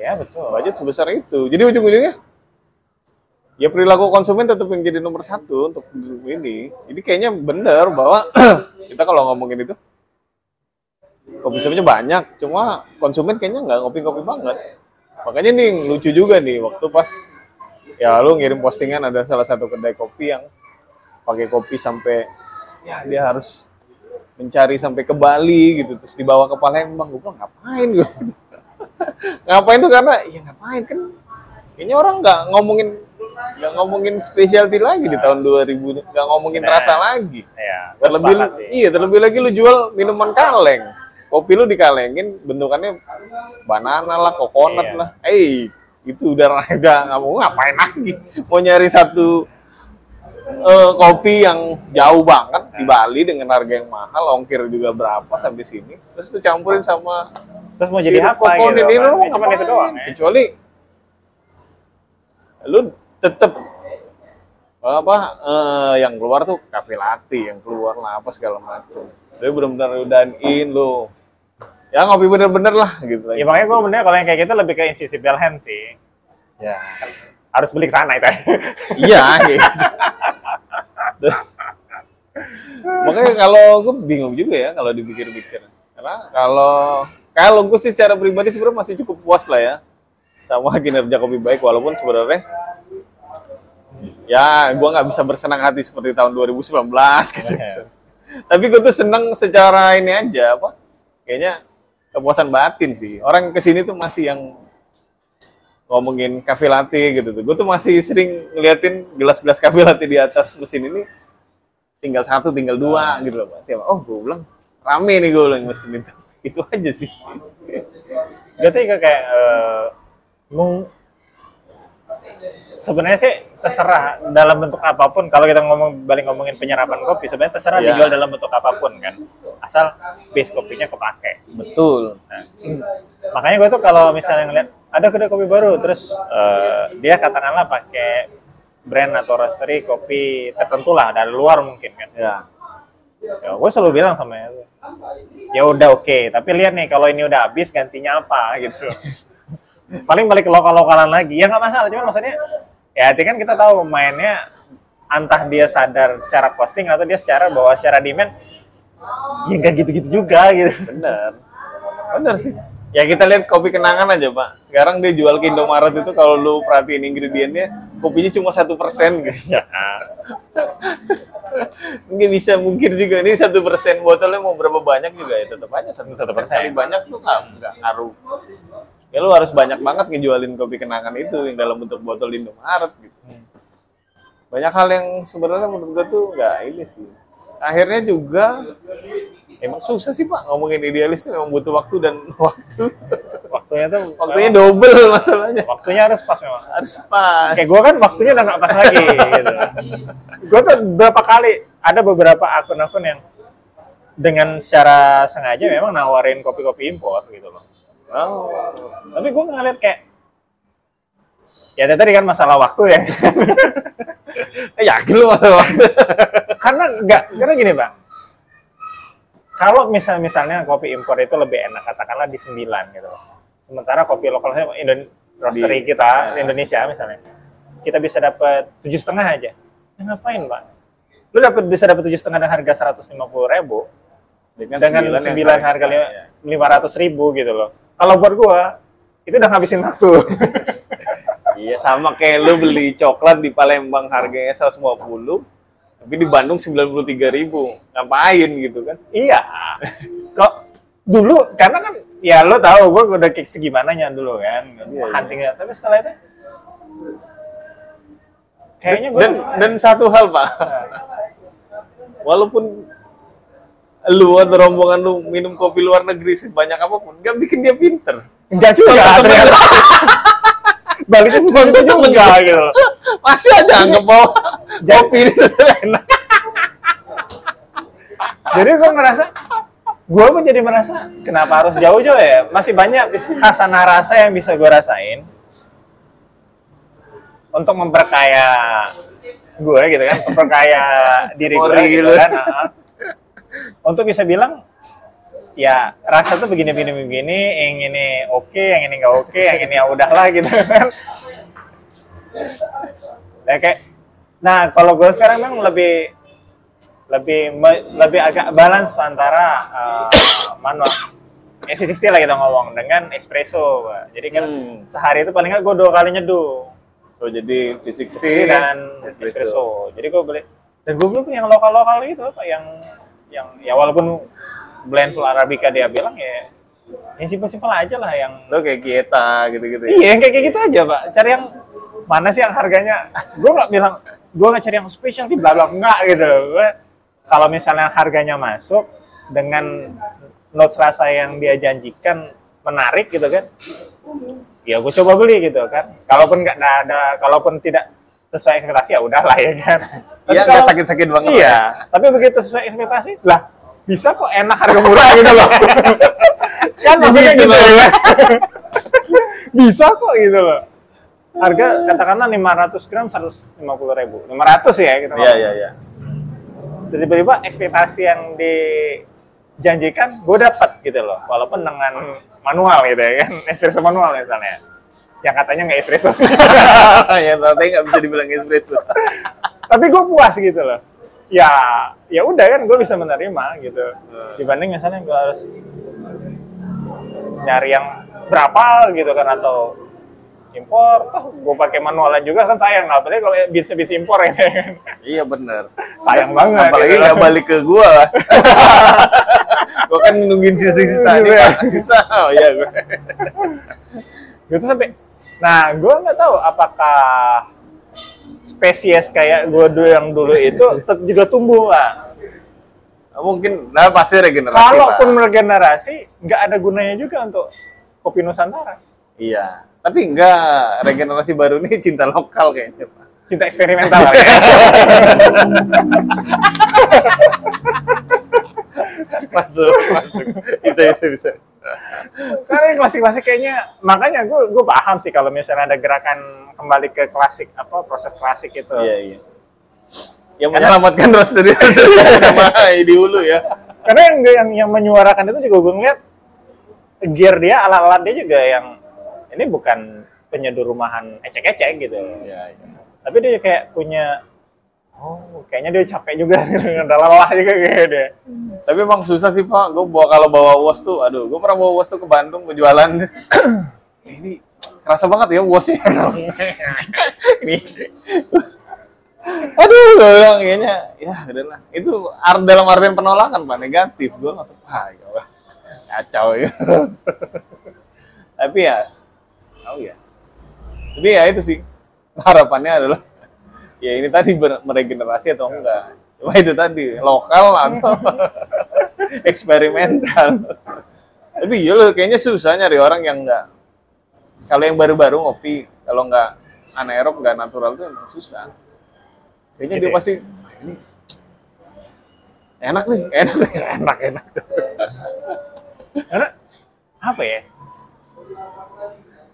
ya betul budget sebesar itu. Jadi ujung-ujungnya ya perilaku konsumen tetap yang jadi nomor satu untuk ini. Jadi kayaknya benar bahwa kita kalau ngomongin itu kopi shopnya banyak, cuma konsumen kayaknya nggak ngopi-ngopi banget. Makanya nih lucu juga nih waktu pas ya lu ngirim postingan ada salah satu kedai kopi yang pakai kopi sampai ya dia harus mencari sampai ke Bali gitu terus dibawa ke Palembang gue bilang ngapain gue ngapain tuh karena ya ngapain kan kayaknya orang nggak ngomongin nggak ngomongin specialty lagi di tahun 2000 nggak ngomongin Nah. rasa lagi ya terlebih iya terlebih lagi lu jual minuman kaleng kopi lu dikalengin bentukannya banana lah coconut Iya. lah eh itu udah udah nggak mau ngapain lagi mau nyari satu eh, kopi yang jauh banget di Bali dengan harga yang mahal ongkir juga berapa sampai sini terus lu campurin sama terus mau jadi apa gitu coconut ini kan? lu ngapain? itu doang ya kecuali lu tetep apa eh, yang keluar tuh kafe latte yang keluar lah apa segala macem lu bener-bener udahin lu ya ngopi bener-bener lah gitu Ya makanya gue bener kalau yang kayak gitu lebih ke invisible hand sih. ya Harus beli ke sana itu. iya gitu. makanya kalau gue bingung juga ya kalau dipikir-pikir karena kalau kalau gue sih secara pribadi sebenarnya masih cukup puas lah ya sama kinerja kopi baik walaupun sebenarnya ya gue nggak bisa bersenang hati seperti tahun 2019 gitu Iya. tapi gue tuh seneng secara ini aja apa kayaknya kepuasan batin sih. Orang ke sini tuh masih yang ngomongin cafe latte gitu tuh. Gue tuh masih sering ngeliatin gelas-gelas cafe latte di atas mesin ini tinggal satu tinggal dua gitu loh Pak. Tiap- oh gue bilang rame nih gue bilang mesin itu. Itu aja sih. Tuh kayak eh, mau sebenarnya sih terserah dalam bentuk apa pun. Kalau kita ngomong balik ngomongin penyerapan kopi sebenarnya terserah Iya. dijual dalam bentuk apa pun kan? Asal base kopinya kepake. Betul. Nah, makanya gue tuh kalau misalnya ngeliat ada kedai kopi baru terus eh, dia katakanlah pakai brand atau roastery kopi tertentu lah dari luar mungkin kan? Ya ya gue selalu bilang sama ya ya udah oke tapi lihat nih kalau ini udah habis gantinya apa? Gitu. Paling balik ke lokal lokalan lagi. Ya nggak masalah cuma maksudnya ya artinya kan kita tahu mainnya entah dia sadar secara posting atau dia secara bahwa secara demand ya nggak gitu-gitu juga gitu. Bener. Bener sih. Ya kita lihat kopi kenangan aja pak. Sekarang dia jual ke Indomaret itu kalau lu perhatiin ingredientnya kopinya cuma satu persen gitu. Ya. Nggak bisa mungkin juga. Ini satu persen botolnya mau berapa banyak juga ya? Tetap aja satu persen kali banyak tuh nggak nggak ngaruh ya lu harus banyak banget ngejualin kopi kenangan itu yang dalam bentuk botol di Indomaret gitu. Banyak hal yang sebenarnya menurut gua tuh nggak ini sih. Akhirnya juga emang susah sih pak ngomongin idealis tuh memang butuh waktu dan waktu. Waktunya tuh waktunya double masalahnya. waktunya harus pas memang. Harus pas. Kayak gue kan waktunya udah nggak pas lagi gitu. gue tuh berapa kali ada beberapa akun-akun yang dengan secara sengaja memang nawarin kopi-kopi impor gitu loh oh. tapi gue ngeliat kayak ya tadi kan masalah waktu ya. Yakin lu masalah waktu. Karena nggak karena gini pak kalau misal misalnya kopi impor itu lebih enak katakanlah di 9 gitu. Loh sementara kopi lokalnya Indon roastery Di- kita ya. Indonesia misalnya kita bisa dapat tujuh setengah aja. Ya ngapain pak lu dapat bisa dapat tujuh setengah dengan harga seratus lima puluh ribu dengan sembilan sembilan harga ya. lima ratus ribu gitu loh kalau buat gua itu udah ngabisin waktu Iya, sama kayak lu beli coklat di Palembang harganya 150, tapi di Bandung 93.000 ribu. Ngapain gitu kan? Iya. Kok dulu karena kan ya lo tahu gue udah kayak segimana nya dulu kan Iya, huntingnya tapi setelah itu kayaknya gue Dan, dan satu hal, Pak. Walaupun lu atau rombongan lu minum kopi luar negeri sebanyak apa pun, nggak bikin dia pinter. enggak juga ternyata baliknya seperti itu juga gitu. Masih aja anggap bahwa kopi ini enak. jadi gue ngerasa gue pun jadi merasa kenapa harus jauh-jauh ya masih banyak khasanah rasa yang bisa gue rasain untuk memperkaya gue gitu kan memperkaya diri gue gitu kan. Untuk bisa bilang ya rasa tuh begini begini begini yang ini oke yang ini nggak oke yang ini ya udahlah gitu kan ya kayak nah kalau gue sekarang memang lebih lebih me- lebih agak balance antara uh, manual F60 lah kita ngomong dengan espresso Pak. jadi kan Hmm. sehari itu paling nggak gue dua kali nyeduh Oh, jadi fisik dan espresso. Jadi gue beli dan gue beli pun yang lokal-lokal gitu apa yang yang ya walaupun blend full arabica dia bilang ya yang simpel-simpel aja lah yang Lo kayak kita gitu-gitu ya. iya yang kayak gitu aja pak. Cari yang mana sih yang harganya? Gue nggak bilang gue nggak cari yang spesial di bla bla enggak gitu. Gue kalau misalnya harganya masuk dengan notes rasa yang dia janjikan menarik gitu kan ya gue coba beli gitu kan. Kalaupun nggak ada kalaupun tidak sesuai ekspektasi ya udahlah ya kan Tapi Iya, nggak kalau- sakit-sakit banget. iya tapi begitu sesuai ekspektasi lah bisa kok enak harga murah gitu loh kan maksudnya Gitu gitu loh. ya bisa kok gitu loh harga katakanlah 500 gram 150 ribu 500 ya Iya, ngomong. iya, iya. Dan tiba-tiba ekspektasi yang dijanjikan gue dapat gitu loh walaupun dengan manual gitu ya kan espresso manual misalnya yang katanya nggak espresso ya, tapi nggak bisa dibilang espresso. Tapi gue puas gitu loh ya ya udah kan gue bisa menerima gitu dibanding misalnya gue harus nyari yang berapa gitu kan atau impor toh gue pakai manualan juga kan sayang apalagi kalau bisa bisa impor ya kan iya bener. sayang banget Apalagi gitu. nggak balik ke gua lah. gua kan nungguin sisa-sisa nih, Iya. Sisa. Oh iya, gua. gitu sampai nah gue nggak tahu apakah spesies kayak gue dulu yang dulu itu tetap juga tumbuh pak Mungkin, nah pasti regenerasi, kalaupun Pak. regenerasi nggak ada gunanya juga untuk kopi nusantara Iya. Tapi enggak, regenerasi baru ini cinta lokal kayaknya, Pak. cinta eksperimental ya. Masuk, masuk. Bisa, bisa, bisa. Karena klasik-klasik kayaknya makanya gue gue paham sih kalau misalnya ada gerakan kembali ke klasik apa proses klasik itu. Iya, iya. Yang menyelamatkan roastery sama di hulu ya. Karena yang yang yang menyuarakan itu juga gue ngeliat gear dia alat-alat dia juga yang ini bukan penyedur rumahan ecek-ecek gitu. Iya, iya. Tapi dia kayak punya oh kayaknya dia capek juga udah lelah juga kayak dia. Tapi emang susah sih Pak, gue bawa kalau bawa wos tuh, aduh, gue pernah bawa wos tuh ke Bandung ke jualan. Ya, ini kerasa banget ya wosnya. ini. Aduh, gue bilang kayaknya, ya udahlah. Itu ar- dalam artian penolakan Pak, negatif. Gue langsung, ah, ya Allah, kacau ya. Tapi ya, tahu ya. Tapi ya itu sih, harapannya adalah, ya ini tadi meregenerasi atau enggak. Cuma itu tadi, lokal atau eksperimental. Tapi iya loh, kayaknya susah nyari orang yang enggak. Kalau yang baru-baru ngopi, kalau enggak anaerob, enggak natural tuh emang susah. Kayaknya Gitu dia ya? pasti, "Wah, ini enak nih, enak enak, enak. Karena apa ya?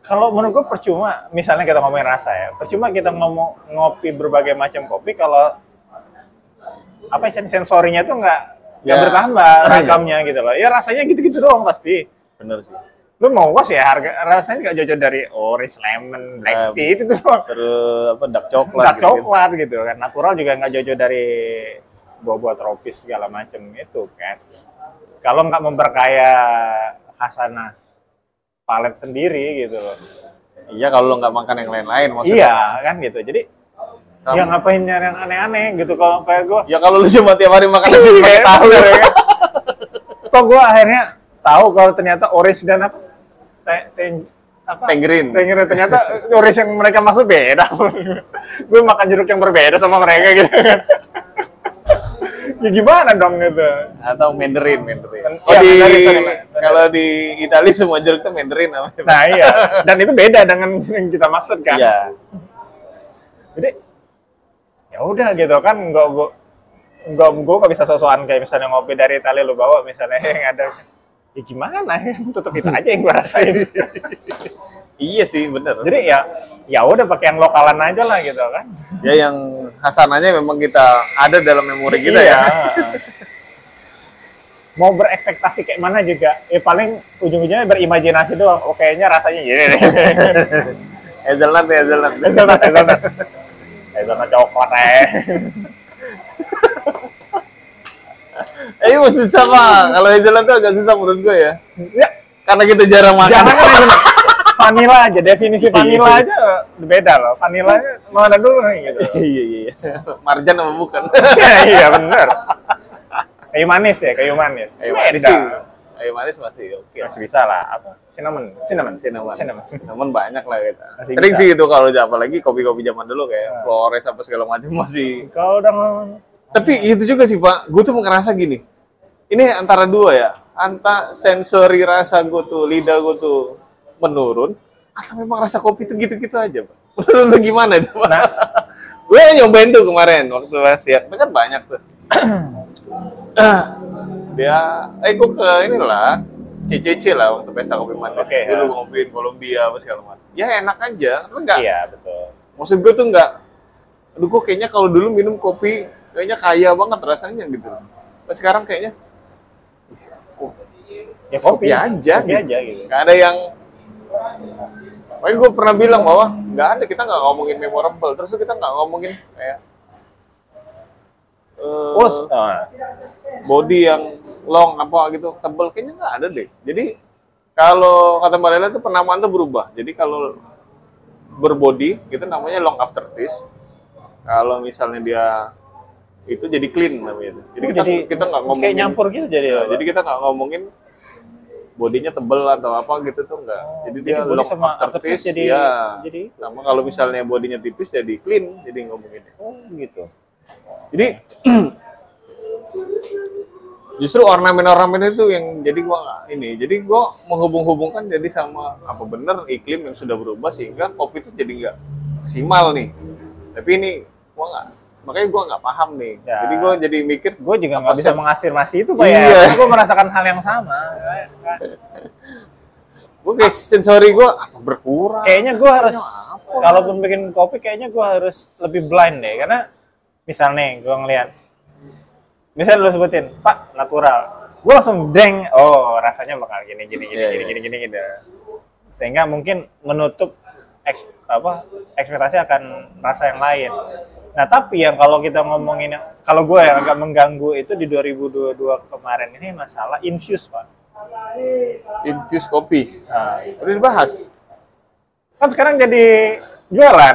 Kalau menurut gue percuma, misalnya kita ngomongin rasa ya, percuma kita ngomong ngopi berbagai macam kopi kalau apa sih sensorinya tuh nggak nggak Ya. bertambah Ah, iya. ragamnya gitu loh. Ya rasanya gitu-gitu doang pasti. Bener sih. Lu mau was ya harga rasanya nggak jauh-jauh dari orange, lemon, black Eh, tea itu doang. Terus apa dark coklat Dark gitu. coklat gitu kan. Natural juga nggak jauh-jauh dari buah-buah tropis segala macam itu kan. Kalau nggak memperkaya khasana palet sendiri gitu loh. Iya kalau lo nggak makan yang lain-lain maksudnya. Iya kan gitu. Jadi Sama. ya ngapain nyari yang aneh-aneh gitu kalau kayak gue. Ya kalau lu cuma tiap hari makan nasi pakai tahu bener ya. kan? Kok gue akhirnya tahu kalau ternyata orange dan apa? Te, te- apa? Tenggerin. Tenggerin. Ternyata orange yang mereka maksud beda. gue makan jeruk yang berbeda sama mereka gitu kan. Ya gimana dong gitu. Atau Mandarin, Mandarin. Kan- Oh iya, di Mandarin, sorry, Mandarin. kalau di Italia semua jeruk tuh Mandarin namanya. Nah iya. Dan itu beda dengan yang kita maksud kan. Iya. Jadi ya udah gitu kan nggak gua nggak gua nggak bisa sosokan kayak misalnya ngopi dari Italia lu bawa misalnya yang ada ya gimana tetap itu aja yang gua rasain Iya sih, bener. jadi ya ya udah pakai yang lokalan aja lah gitu kan ya yang hasananya memang kita ada dalam memori kita Iya. ya. mau berekspektasi kayak mana juga ya paling ujung-ujungnya berimajinasi doang oh kayaknya rasanya gini deh Hazelnut, hazelnut. hazelnut hazelnut hazelnut coklat eh Eh, itu susah pak. Kalau hazelnut tuh agak susah menurut gue ya. ya Karena kita jarang makan. Jangan kan. Vanilla aja, definisi vanilla aja beda loh. Vanilla mana dulu nih gitu. iya iya iya. Marjan apa bukan? iya bener. Kayu manis ya, kayu manis. Ayo manis sih. Ayo manis masih oke. Masih bisa lah. Apa? Cinnamon, cinnamon, Cinnamon. cinnamon. Cinnamon banyak lah kita. Masih Sering sih itu kalau apalagi kopi-kopi zaman dulu kayak Flores apa segala macam masih. Kalau udah Tapi itu juga sih Pak, gue tuh ngerasa gini. Ini antara dua ya, antara sensori rasa gue tuh, lidah gue tuh menurun, atau memang rasa kopi itu gitu-gitu aja Pak. Menurut lu gimana itu Pak? Nah. gue nyobain tuh kemarin waktu siap, kan banyak tuh. dia, eh gue ke inilah, CCC lah waktu pesta kopi Mandarin. Oke, Dulu ya. ngopiin Kolombia apa segala macam. Ya enak aja, tapi enggak. Iya betul. Maksud gue tuh enggak. Aduh kok kayaknya kalau dulu minum kopi kayaknya kaya banget rasanya gitu. Tapi sekarang kayaknya Ya kopi aja kopi gitu. aja gitu. Nggak ada yang Makanya gue pernah bilang bahwa nggak ada kita nggak ngomongin memorable, terus kita nggak ngomongin kayak eh, Terus, nah, body yang long apa gitu tebel kayaknya nggak ada deh. Jadi kalau kata Mbak Lela itu penamaan tuh berubah. Jadi kalau berbody itu namanya long aftertaste. Kalau misalnya dia itu jadi clean namanya. Jadi Oh, kita jadi kita nggak ngomongin kayak nyampur gitu jadi. Ya, apa? jadi kita nggak ngomongin bodinya tebel atau apa gitu tuh enggak. jadi dia body long sama aftertaste aftertaste jadi ya. jadi Sama kalau misalnya bodinya tipis jadi clean jadi ngomonginnya. oh gitu. Jadi justru ornamen-ornamen itu yang jadi gua ini. Jadi gua menghubung-hubungkan jadi sama apa bener iklim yang sudah berubah sehingga kopi itu jadi nggak maksimal nih. Tapi ini gua nggak makanya gua nggak paham nih. Ya. Jadi gua jadi mikir Gue juga nggak bisa mengafirmasi itu pak Iya. ya. Gue merasakan hal yang sama. gua kayak sensori gua apa berkurang. Kayaknya gue harus kalaupun bikin kopi kayaknya gue harus lebih blind deh karena misalnya gue ngeliat misalnya lu sebutin pak natural gue langsung deng oh rasanya bakal gini gini gini Iya, gini iya. gini gini gitu sehingga mungkin menutup eks, apa ekspektasi akan rasa yang lain nah tapi yang kalau kita ngomongin kalau gue yang agak mengganggu itu di 2022 kemarin ini masalah infuse pak infuse kopi. nah, Udah dibahas. kan sekarang jadi jualan.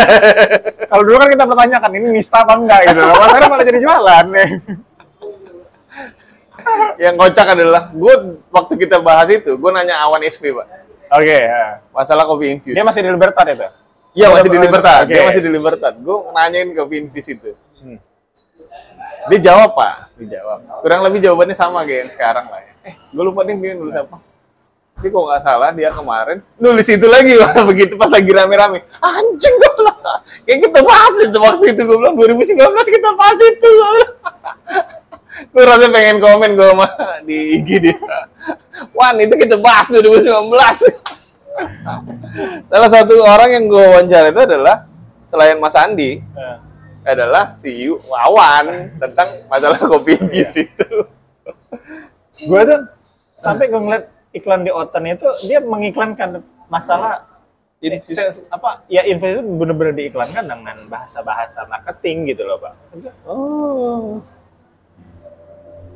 Kalau dulu kan kita pertanyakan ini nista apa enggak gitu. Mas sekarang malah jadi jualan nih. Yang kocak adalah gue waktu kita bahas itu, gue nanya Awan SP pak, Oke, ya. masalah kopi infuse. dia masih di Libertad itu. Iya masih di Libertad, Oke. dia masih di Libertad. Gue nanyain kopi infuse itu. Hmm. Dia jawab pak, dia jawab. Kurang lebih jawabannya sama kayak yang sekarang lah ya. Eh, gue lupa nih dia nulis apa. Tapi kok nggak salah dia kemarin nulis itu lagi Pak. begitu pas lagi rame-rame. Anjing gue bilang, kayak kita bahas itu waktu itu gue bilang 2019 kita bahas itu. gue rasa pengen komen gue sama di IG dia. Wan itu kita bahas 2019. Salah satu orang yang gue wawancara itu adalah selain Mas Andi Eh, adalah si Yu Wawan tentang masalah kopi infuse itu. Gue tuh sampai gue ngeliat iklan di Oten itu dia mengiklankan masalah eh, apa ya info itu bener-bener diiklankan dengan bahasa-bahasa marketing gitu loh pak. Oh.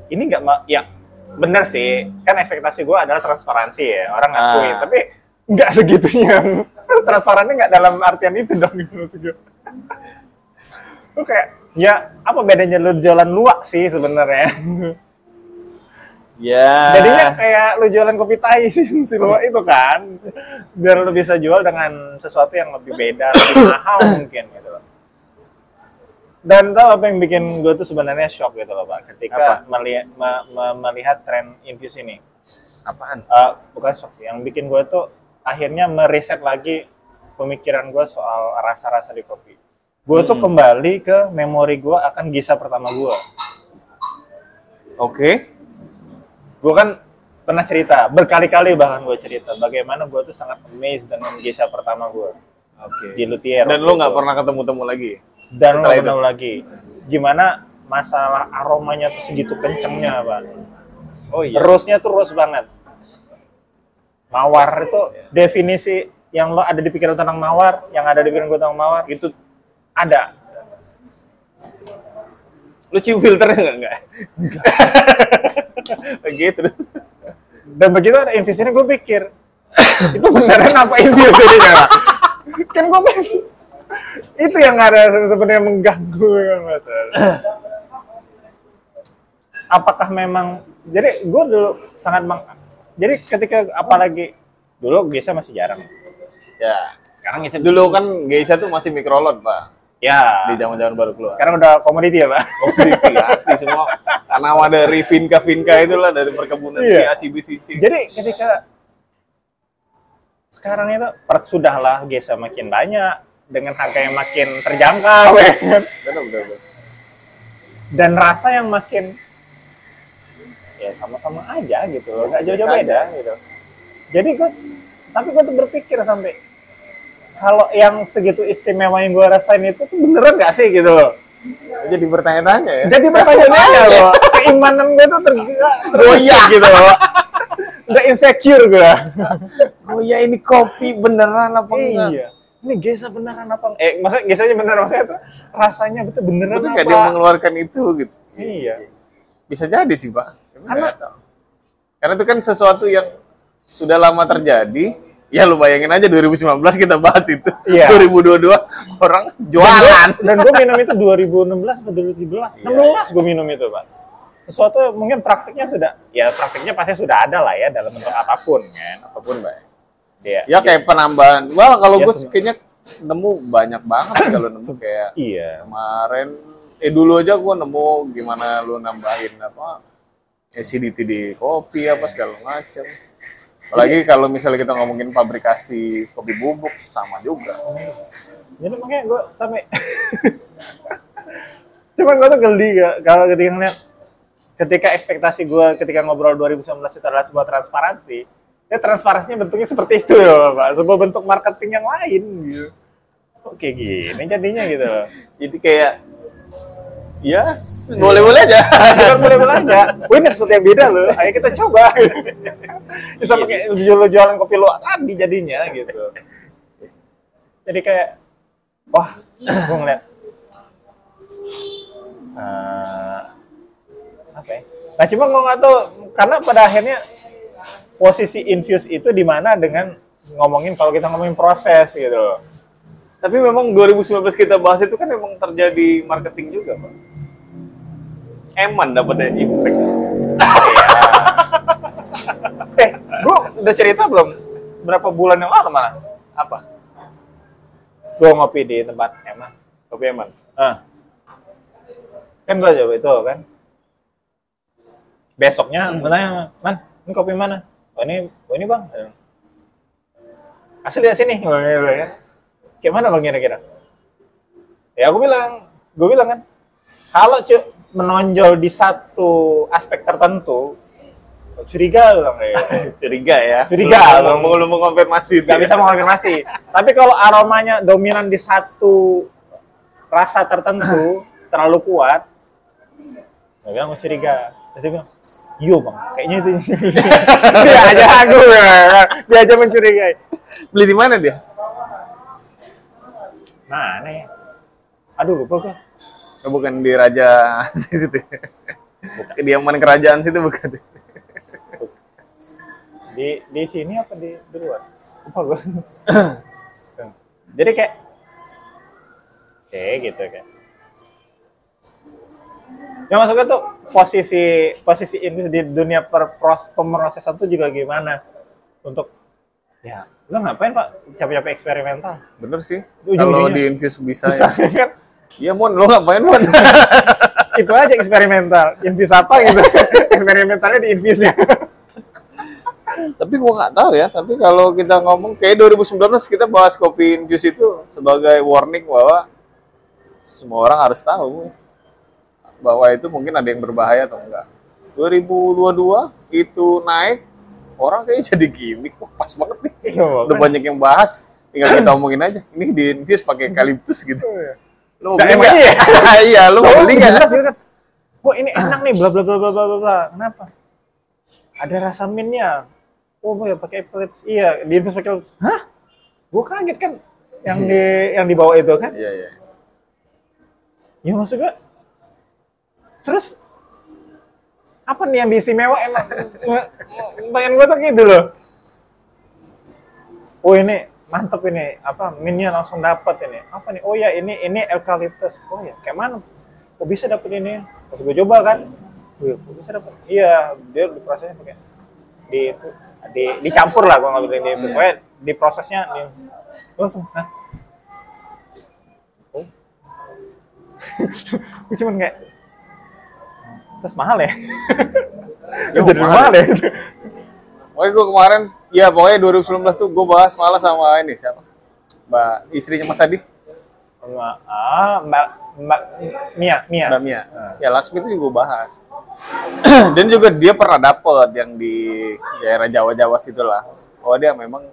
ini nggak ya bener sih kan ekspektasi gue adalah transparansi ya orang ngakuin Ah. tapi nggak segitunya. Transparannya nggak dalam artian itu dong gitu Lu kayak ya apa bedanya lu jualan luak sih sebenarnya? Ya. jadinya kayak lu jualan kopi tai sih si luak itu kan. Biar lu bisa jual dengan sesuatu yang lebih beda lebih mahal mungkin gitu loh. Dan tau apa yang bikin gue tuh sebenarnya shock gitu loh pak. Ketika melihat me- me- melihat tren infuse ini. Apaan? Eh, bukan shock sih yang bikin gue tuh akhirnya meriset lagi pemikiran gue soal rasa-rasa di kopi gue tuh kembali ke memori gue akan gisa pertama gue Oke. gue kan pernah cerita berkali-kali bahkan gue cerita bagaimana gue tuh sangat amazed dengan gisa pertama gue Oke. di Luthier Dan lu nggak pernah ketemu-temu lagi? dan lo ketemu lagi gimana masalah aromanya tuh segitu kencengnya pak Oh iya. terusnya tuh terus banget mawar itu definisi yang lo ada di pikiran tentang mawar yang ada di pikiran gue tentang mawar Itu ada lu cium filternya nggak nggak? Oke terus. dan begitu ada infus ini gue pikir itu beneran apa infus ini ya kan gue masih itu yang ada se- sebenarnya mengganggu kan Mas. apakah memang jadi gue dulu sangat meng, jadi ketika apalagi dulu Gesa masih jarang Ya. sekarang Gesa Dulu kan Geisha tuh masih mikrolot pak. ya Di zaman-zaman baru keluar. sekarang udah komoditi ya pak Komoditi asli semua. Tanaman dari Vinka Vinka itulah dari perkebunan Iya. si ACBCC. jadi ketika sekarang itu per sudahlah Gesa makin banyak dengan harga yang makin terjangkau ya kan? Benar benar. benar. dan rasa yang makin sama-sama aja gitu loh. Nggak jauh-jauh beda gitu. Jadi gue tapi gue tuh berpikir sampai kalau yang segitu istimewa yang gue rasain itu tuh beneran gak sih gitu loh? Jadi bertanya-tanya ya. jadi pertanyaannya loh. keimanan gue tuh ter Goyah. gitu loh. Udah insecure gue Oh ya ini kopi beneran apa enggak? iya. Ini Gesa beneran apa eh maksudnya Gesanya beneran maksudnya tuh rasanya betul beneran Tapi apa kayak dia mengeluarkan itu gitu. iya. Bisa jadi sih, Pak. Karena- Karena karena itu kan sesuatu yang sudah lama terjadi. Ya lu bayangin aja 2019 kita bahas itu. Iya. 2022 orang jualan. dan gue minum itu 2016 atau 2017 Iya. 16 gue minum itu pak sesuatu mungkin praktiknya sudah ya praktiknya pasti sudah ada lah ya dalam bentuk apa pun kan Apa pun, Pak. dia Ya kayak penambahan. Wah, kalau Ya, gue kayaknya nemu banyak banget kalau nemu kayak iya kemarin eh dulu aja gua nemu gimana lu nambahin apa acidity di kopi apa segala macam apalagi kalau misalnya kita ngomongin pabrikasi kopi bubuk sama juga. Jadi makanya gue sampai cuman gue tuh geli gak kalau ketika ngeliat ketika ekspektasi gue ketika ngobrol 2019 itu adalah sebuah transparansi ya transparansinya bentuknya seperti itu ya pak. Sebuah bentuk marketing yang lain gitu. Kayak gini jadinya gitu loh. Jadi kayak ya boleh boleh aja. Bukan boleh boleh aja. Wah, ini sesuatu yang beda loh. Ayo kita coba. Bisa pakai jual jualan kopi lu tadi jadinya gitu. Jadi kayak wah gue ngeliat. Eh, apa ya? Nah cuma gue nggak tahu karena pada akhirnya posisi infuse itu di mana dengan ngomongin kalau kita ngomongin proses gitu tapi memang 2019 kita bahas itu kan memang terjadi marketing juga pak eman dapetnya impact eh gue udah cerita belum berapa bulan yang lalu mana apa gue ngopi di tempat emang kopi eman Ah. Kan gua coba itu kan. Besoknya Hmm. gua tanya, "Man, ini kopi mana?" "Oh, ini oh, ini, Bang." Asli dari sini, gua bilang gitu kan. Kayak mana Bang kira-kira? Ya aku bilang, gue bilang kan, kalau cu menonjol di satu aspek tertentu, curiga kayak gitu. curiga ya Curiga. lu mau lu mau konfirmasi nggak bisa mengonfirmasi. Tapi kalau aromanya dominan di satu rasa tertentu terlalu kuat, saya bilang curiga. Terus dia bilang, iya bang, kayaknya itu. dia aja aku, dia aja mencurigai. beli di mana dia Mana ya? Aduh lupa gue. Oh, bukan di raja situ kediaman kerajaan situ bukan Di di sini apa di, di luar? Lupa gue. Jadi kayak, kayak gitu kan. Ya maksudnya tuh posisi posisi ini di dunia per, pros- pemrosesan tuh juga gimana untuk ya lo ngapain pak capek-capek eksperimental bener sih Ujung-ujungnya. kalau di infuse bisa, bisa ya. kan Iya mon, lo ngapain mon? itu aja eksperimental infus apa gitu eksperimentalnya di infusnya tapi gua nggak tahu ya. Tapi kalau kita ngomong kayak 2019 kita bahas kopi infuse itu sebagai warning bahwa semua orang harus tahu bahwa itu mungkin ada yang berbahaya atau enggak. 2022 itu naik orang kayaknya jadi gimmick Wah, pas banget nih. Iya, Udah banyak yang bahas, tinggal kita omongin aja. Ini di infuse pakai eucalyptus gitu. Mau Nah, beli emang nggak? iya, lo mau Oh, beli nggak? jelas gitu kan. Wah ini enak nih, bla bla bla bla bla bla. Kenapa? Ada rasa mintnya. Oh, ya pakai eucalyptus. Iya, di infus pakai. Hah? Gue kaget kan yang di yang di bawah itu kan. Iya, iya. Ya maksud gue. Terus apa nih yang istimewa emang pengen gue tuh gitu loh. Oh ini mantep ini apa minnya langsung dapat ini. Apa nih? Oh ya ini ini eucalyptus oh ya kayak mana? Kok bisa dapet ini? Pas gue coba kan? Wih, kok bisa dapet? Iya dia di prosesnya pakai di di dicampur lah gue ngambil ini pokoknya di prosesnya di, Gua langsung Hah? oh. Gue cuman kayak terus mahal ya? Ya, jadi mahal. mahal ya Pokoknya gue kemarin, ya pokoknya 2019 tuh gue bahas malah sama ini siapa? Mbak istrinya Mas Adi, Mbak, ah, Mbak, Mbak Mia, Mia. Mbak Mia. Ya Laksmi itu juga gua bahas. dan juga dia pernah dapet yang di daerah Jawa-Jawa situ lah oh dia memang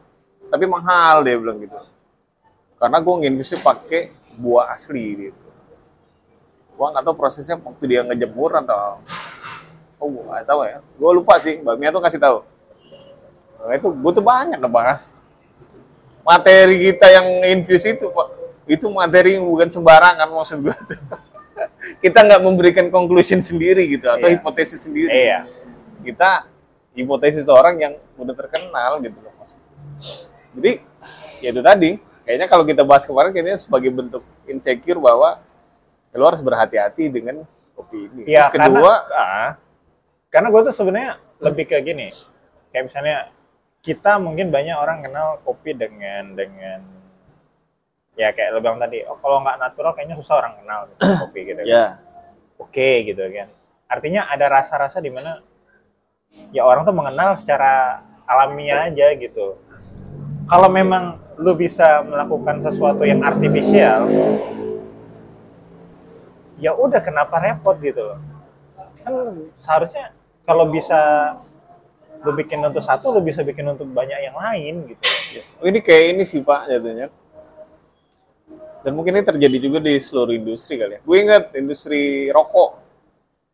tapi mahal dia bilang gitu karena gue nginfusnya pakai buah asli gitu gua nggak tahu prosesnya waktu dia ngejemur atau oh gue nggak tahu ya gue lupa sih mbak Mia tuh kasih tahu itu gue tuh banyak ngebahas. Materi kita yang infus itu pak. Itu materi yang bukan sembarangan maksud gue tuh kita nggak memberikan conclusion sendiri gitu atau Iya. hipotesis sendiri. Iya. kita hipotesis orang yang udah terkenal gitu loh mas jadi ya itu tadi. Kayaknya kalau kita bahas kemarin kayaknya sebagai bentuk insecure bahwa lo harus berhati-hati dengan kopi ini. Iya, terus kedua karena, ah, karena gue tuh sebenarnya lebih ke gini, kayak misalnya kita mungkin banyak orang kenal kopi dengan dengan ya kayak lo bilang tadi, oh kalau nggak natural kayaknya susah orang kenal gitu, kopi gitu. kan. ya Oke gitu kan. Artinya ada rasa-rasa di mana ya orang tuh mengenal secara alamiah aja gitu. Kalau memang lu bisa melakukan sesuatu yang artifisial, ya udah kenapa repot gitu loh. Kan seharusnya kalau bisa lu bikin untuk satu, lu bisa bikin untuk banyak yang lain gitu. yes. Oh, ini kayak ini sih pak jatuhnya dan mungkin ini terjadi juga di seluruh industri kali ya gue ingat industri rokok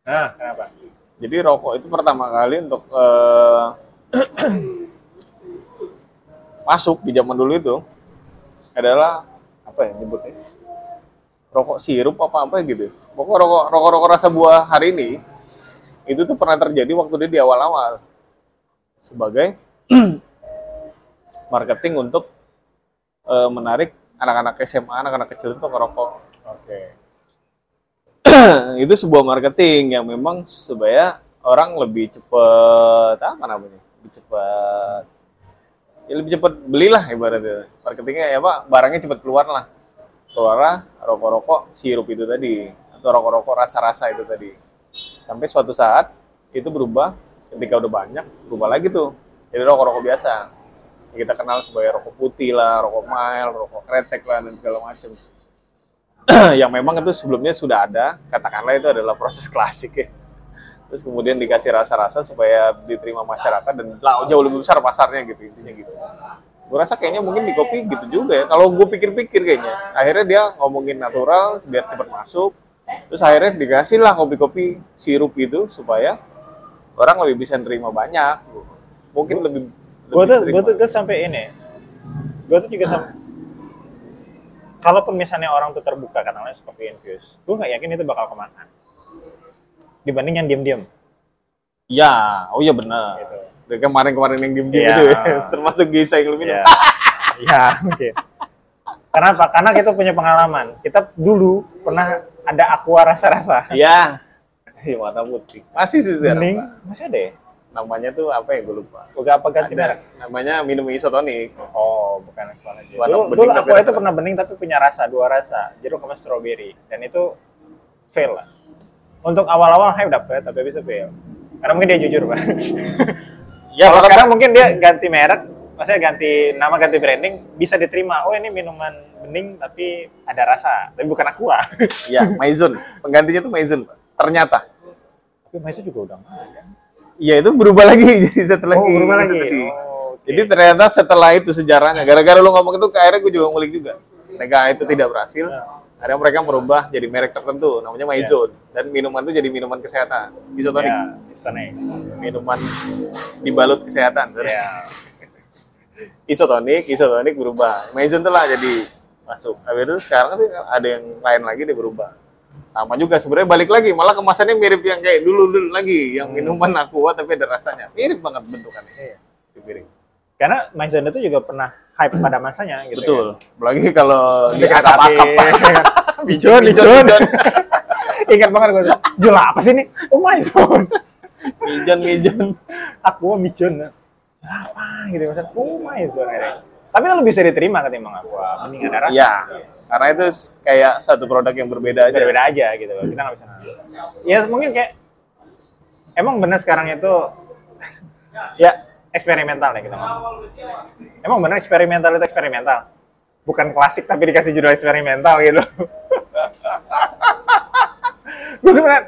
Nah, kenapa? Jadi rokok itu pertama kali untuk eh, masuk di zaman dulu itu adalah apa ya nyebutnya? Rokok sirup apa apa gitu. Pokok rokok rokok rokok rasa buah hari ini itu tuh pernah terjadi waktu dia di awal-awal sebagai marketing untuk eh, menarik anak-anak SMA, anak-anak kecil untuk ngerokok. Oke. itu sebuah marketing yang memang supaya orang lebih cepet apa namanya? Lebih cepet ya lebih cepet belilah ibaratnya. Marketingnya ya pak barangnya cepet keluar lah. Keluar rokok-rokok sirup itu tadi atau rokok-rokok rasa-rasa itu tadi. Sampai suatu saat itu berubah ketika udah banyak berubah lagi tuh jadi rokok-rokok biasa yang kita kenal sebagai rokok putih lah rokok mild rokok kretek lah dan segala macam yang memang itu sebelumnya sudah ada, katakanlah itu adalah proses klasik ya. Terus kemudian dikasih rasa-rasa supaya diterima masyarakat dan lah, jauh lebih besar pasarnya gitu intinya gitu. Gue rasa kayaknya mungkin di kopi gitu juga ya. Kalau gue pikir-pikir kayaknya, akhirnya dia ngomongin natural biar cepat masuk. Terus akhirnya dikasih lah kopi-kopi sirup itu supaya orang lebih bisa nerima banyak. Mungkin lebih. gue lebih tuh gue tuh, tuh sampai ini gue tuh juga sampai kalaupun misalnya orang tuh terbuka katanya seperti infuse gue nggak yakin itu bakal ke mana dibanding yang diem-diem Ya, oh iya benar. gitu Dari kemarin-kemarin yang game-game Iya. itu ya, termasuk Gisa yang minum. ya ya mungkin kenapa karena kita punya pengalaman kita dulu pernah ada aqua rasa-rasa Iya. Iya, warna putih. Masih sih sekarang. bening Pak. masih ada ya Namanya tuh apa ya? Gue lupa. Udah apa ganti merek. Namanya minum isotonik. Oh, bukan aqua lagi. Warna Dulu, bening dulu aqua itu pernah bening tapi punya rasa, dua rasa, jeruk sama strawberry. Dan itu fail lah. Untuk awal-awal hype dapet, tapi bisa fail. Karena mungkin dia jujur, Pak. Ya, Kalau sekarang mungkin dia ganti merek, maksudnya ganti nama, ganti branding, bisa diterima. Oh, ini minuman bening tapi ada rasa, tapi bukan aqua. ya, Maison. Penggantinya tuh Maison, Pak. Ternyata. Tapi Maiso juga udah nggak ada. Iya, itu berubah lagi jadi satu lagi. Oh, berubah lagi. Tadi. Oh, oke. Jadi ternyata setelah itu sejarahnya, gara-gara lu ngomong itu, akhirnya gue juga ngulik juga. Mereka itu tidak berhasil, akhirnya mereka merubah jadi merek tertentu, namanya Maison. Dan minuman itu jadi minuman kesehatan. Isotonik. ya, isotonik. Minuman dibalut kesehatan. sorry. Ya. isotonik, isotonik berubah. Maison tuh lah jadi masuk. Habis itu sekarang sih ada yang lain lagi dia berubah. Sama juga sebenarnya balik lagi, malah kemasannya mirip yang kayak dulu dulu lagi, yang minuman aqua tapi ada rasanya. Mirip banget bentukannya. Iya. Mirip. Karena Maison itu juga pernah hype pada masanya gitu. Betul. Apalagi kalau Kan? di akap-akap. Mijon, mijon. Ingat banget gue. Jual apa sih ini? Oh Maison. Mijon, mijon. Aku mijon. Jual apa gitu maksudnya. Oh Maison. akhirnya. Tapi lo bisa diterima ketimbang aku. Mending ada rasa. Iya. Karena itu kayak satu produk yang berbeda aja. Beda-beda aja gitu loh. Kita nggak bisa. Ya mungkin kayak emang benar sekarang itu ya eksperimental ya kita ngomong. Emang benar eksperimental itu eksperimental. Bukan klasik tapi dikasih judul eksperimental gitu. gue sebenarnya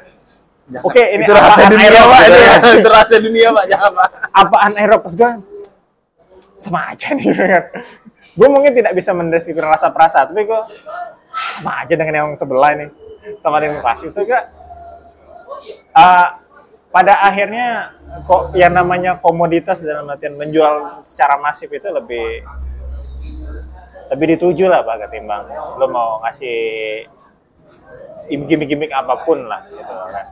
Jangan. Oke, ini itu rahasia apaan dunia Aerox pak itu, ya? itu rahasia dunia pak jangan pak apaan Aerox Pas gue sama aja nih kan. Gue mungkin tidak bisa mendeskripsikan rasa perasa, tapi gue sama aja dengan yang sebelah ini. Sama dengan pasif itu gak uh, pada akhirnya kok yang namanya komoditas dalam artian menjual secara masif itu lebih lebih dituju lah pak ketimbang lo mau ngasih gimmick-gimmick apa pun lah gitu kan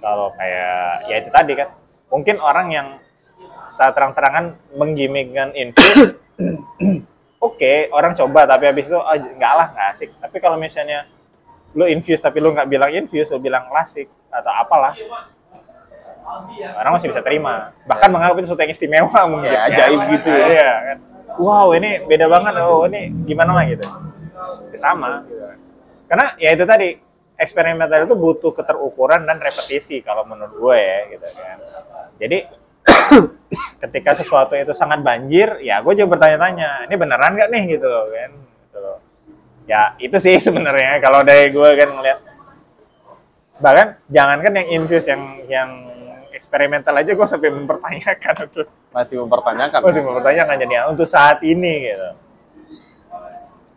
kalau kayak ya itu tadi kan mungkin orang yang setelah terang-terangan menggimmickkan infus oke orang coba tapi habis itu oh, enggak lah nggak asik. Tapi kalau misalnya lo infuse tapi lo nggak bilang infuse lo bilang klasik atau apalah orang masih bisa terima. Bahkan menganggap itu sesuatu yang istimewa mungkin. Ya, ajaib gitu ya. iya kan. Wow ini beda banget. Oh ini gimana lah gitu. Ya, sama. Gitu. karena ya itu tadi eksperimental itu butuh keterukuran dan repetisi kalau menurut gue ya gitu kan. Jadi ketika sesuatu itu sangat banjir ya gue juga bertanya-tanya ini beneran nggak nih? Gitu loh kan. Gitu loh. ya itu sih sebenarnya kalau dari gue kan ngeliat. Bahkan jangankan yang infuse yang yang eksperimental aja gue sampai mempertanyakan masih mempertanyakan. Masih mempertanyakan jadi ya, untuk saat ini gitu.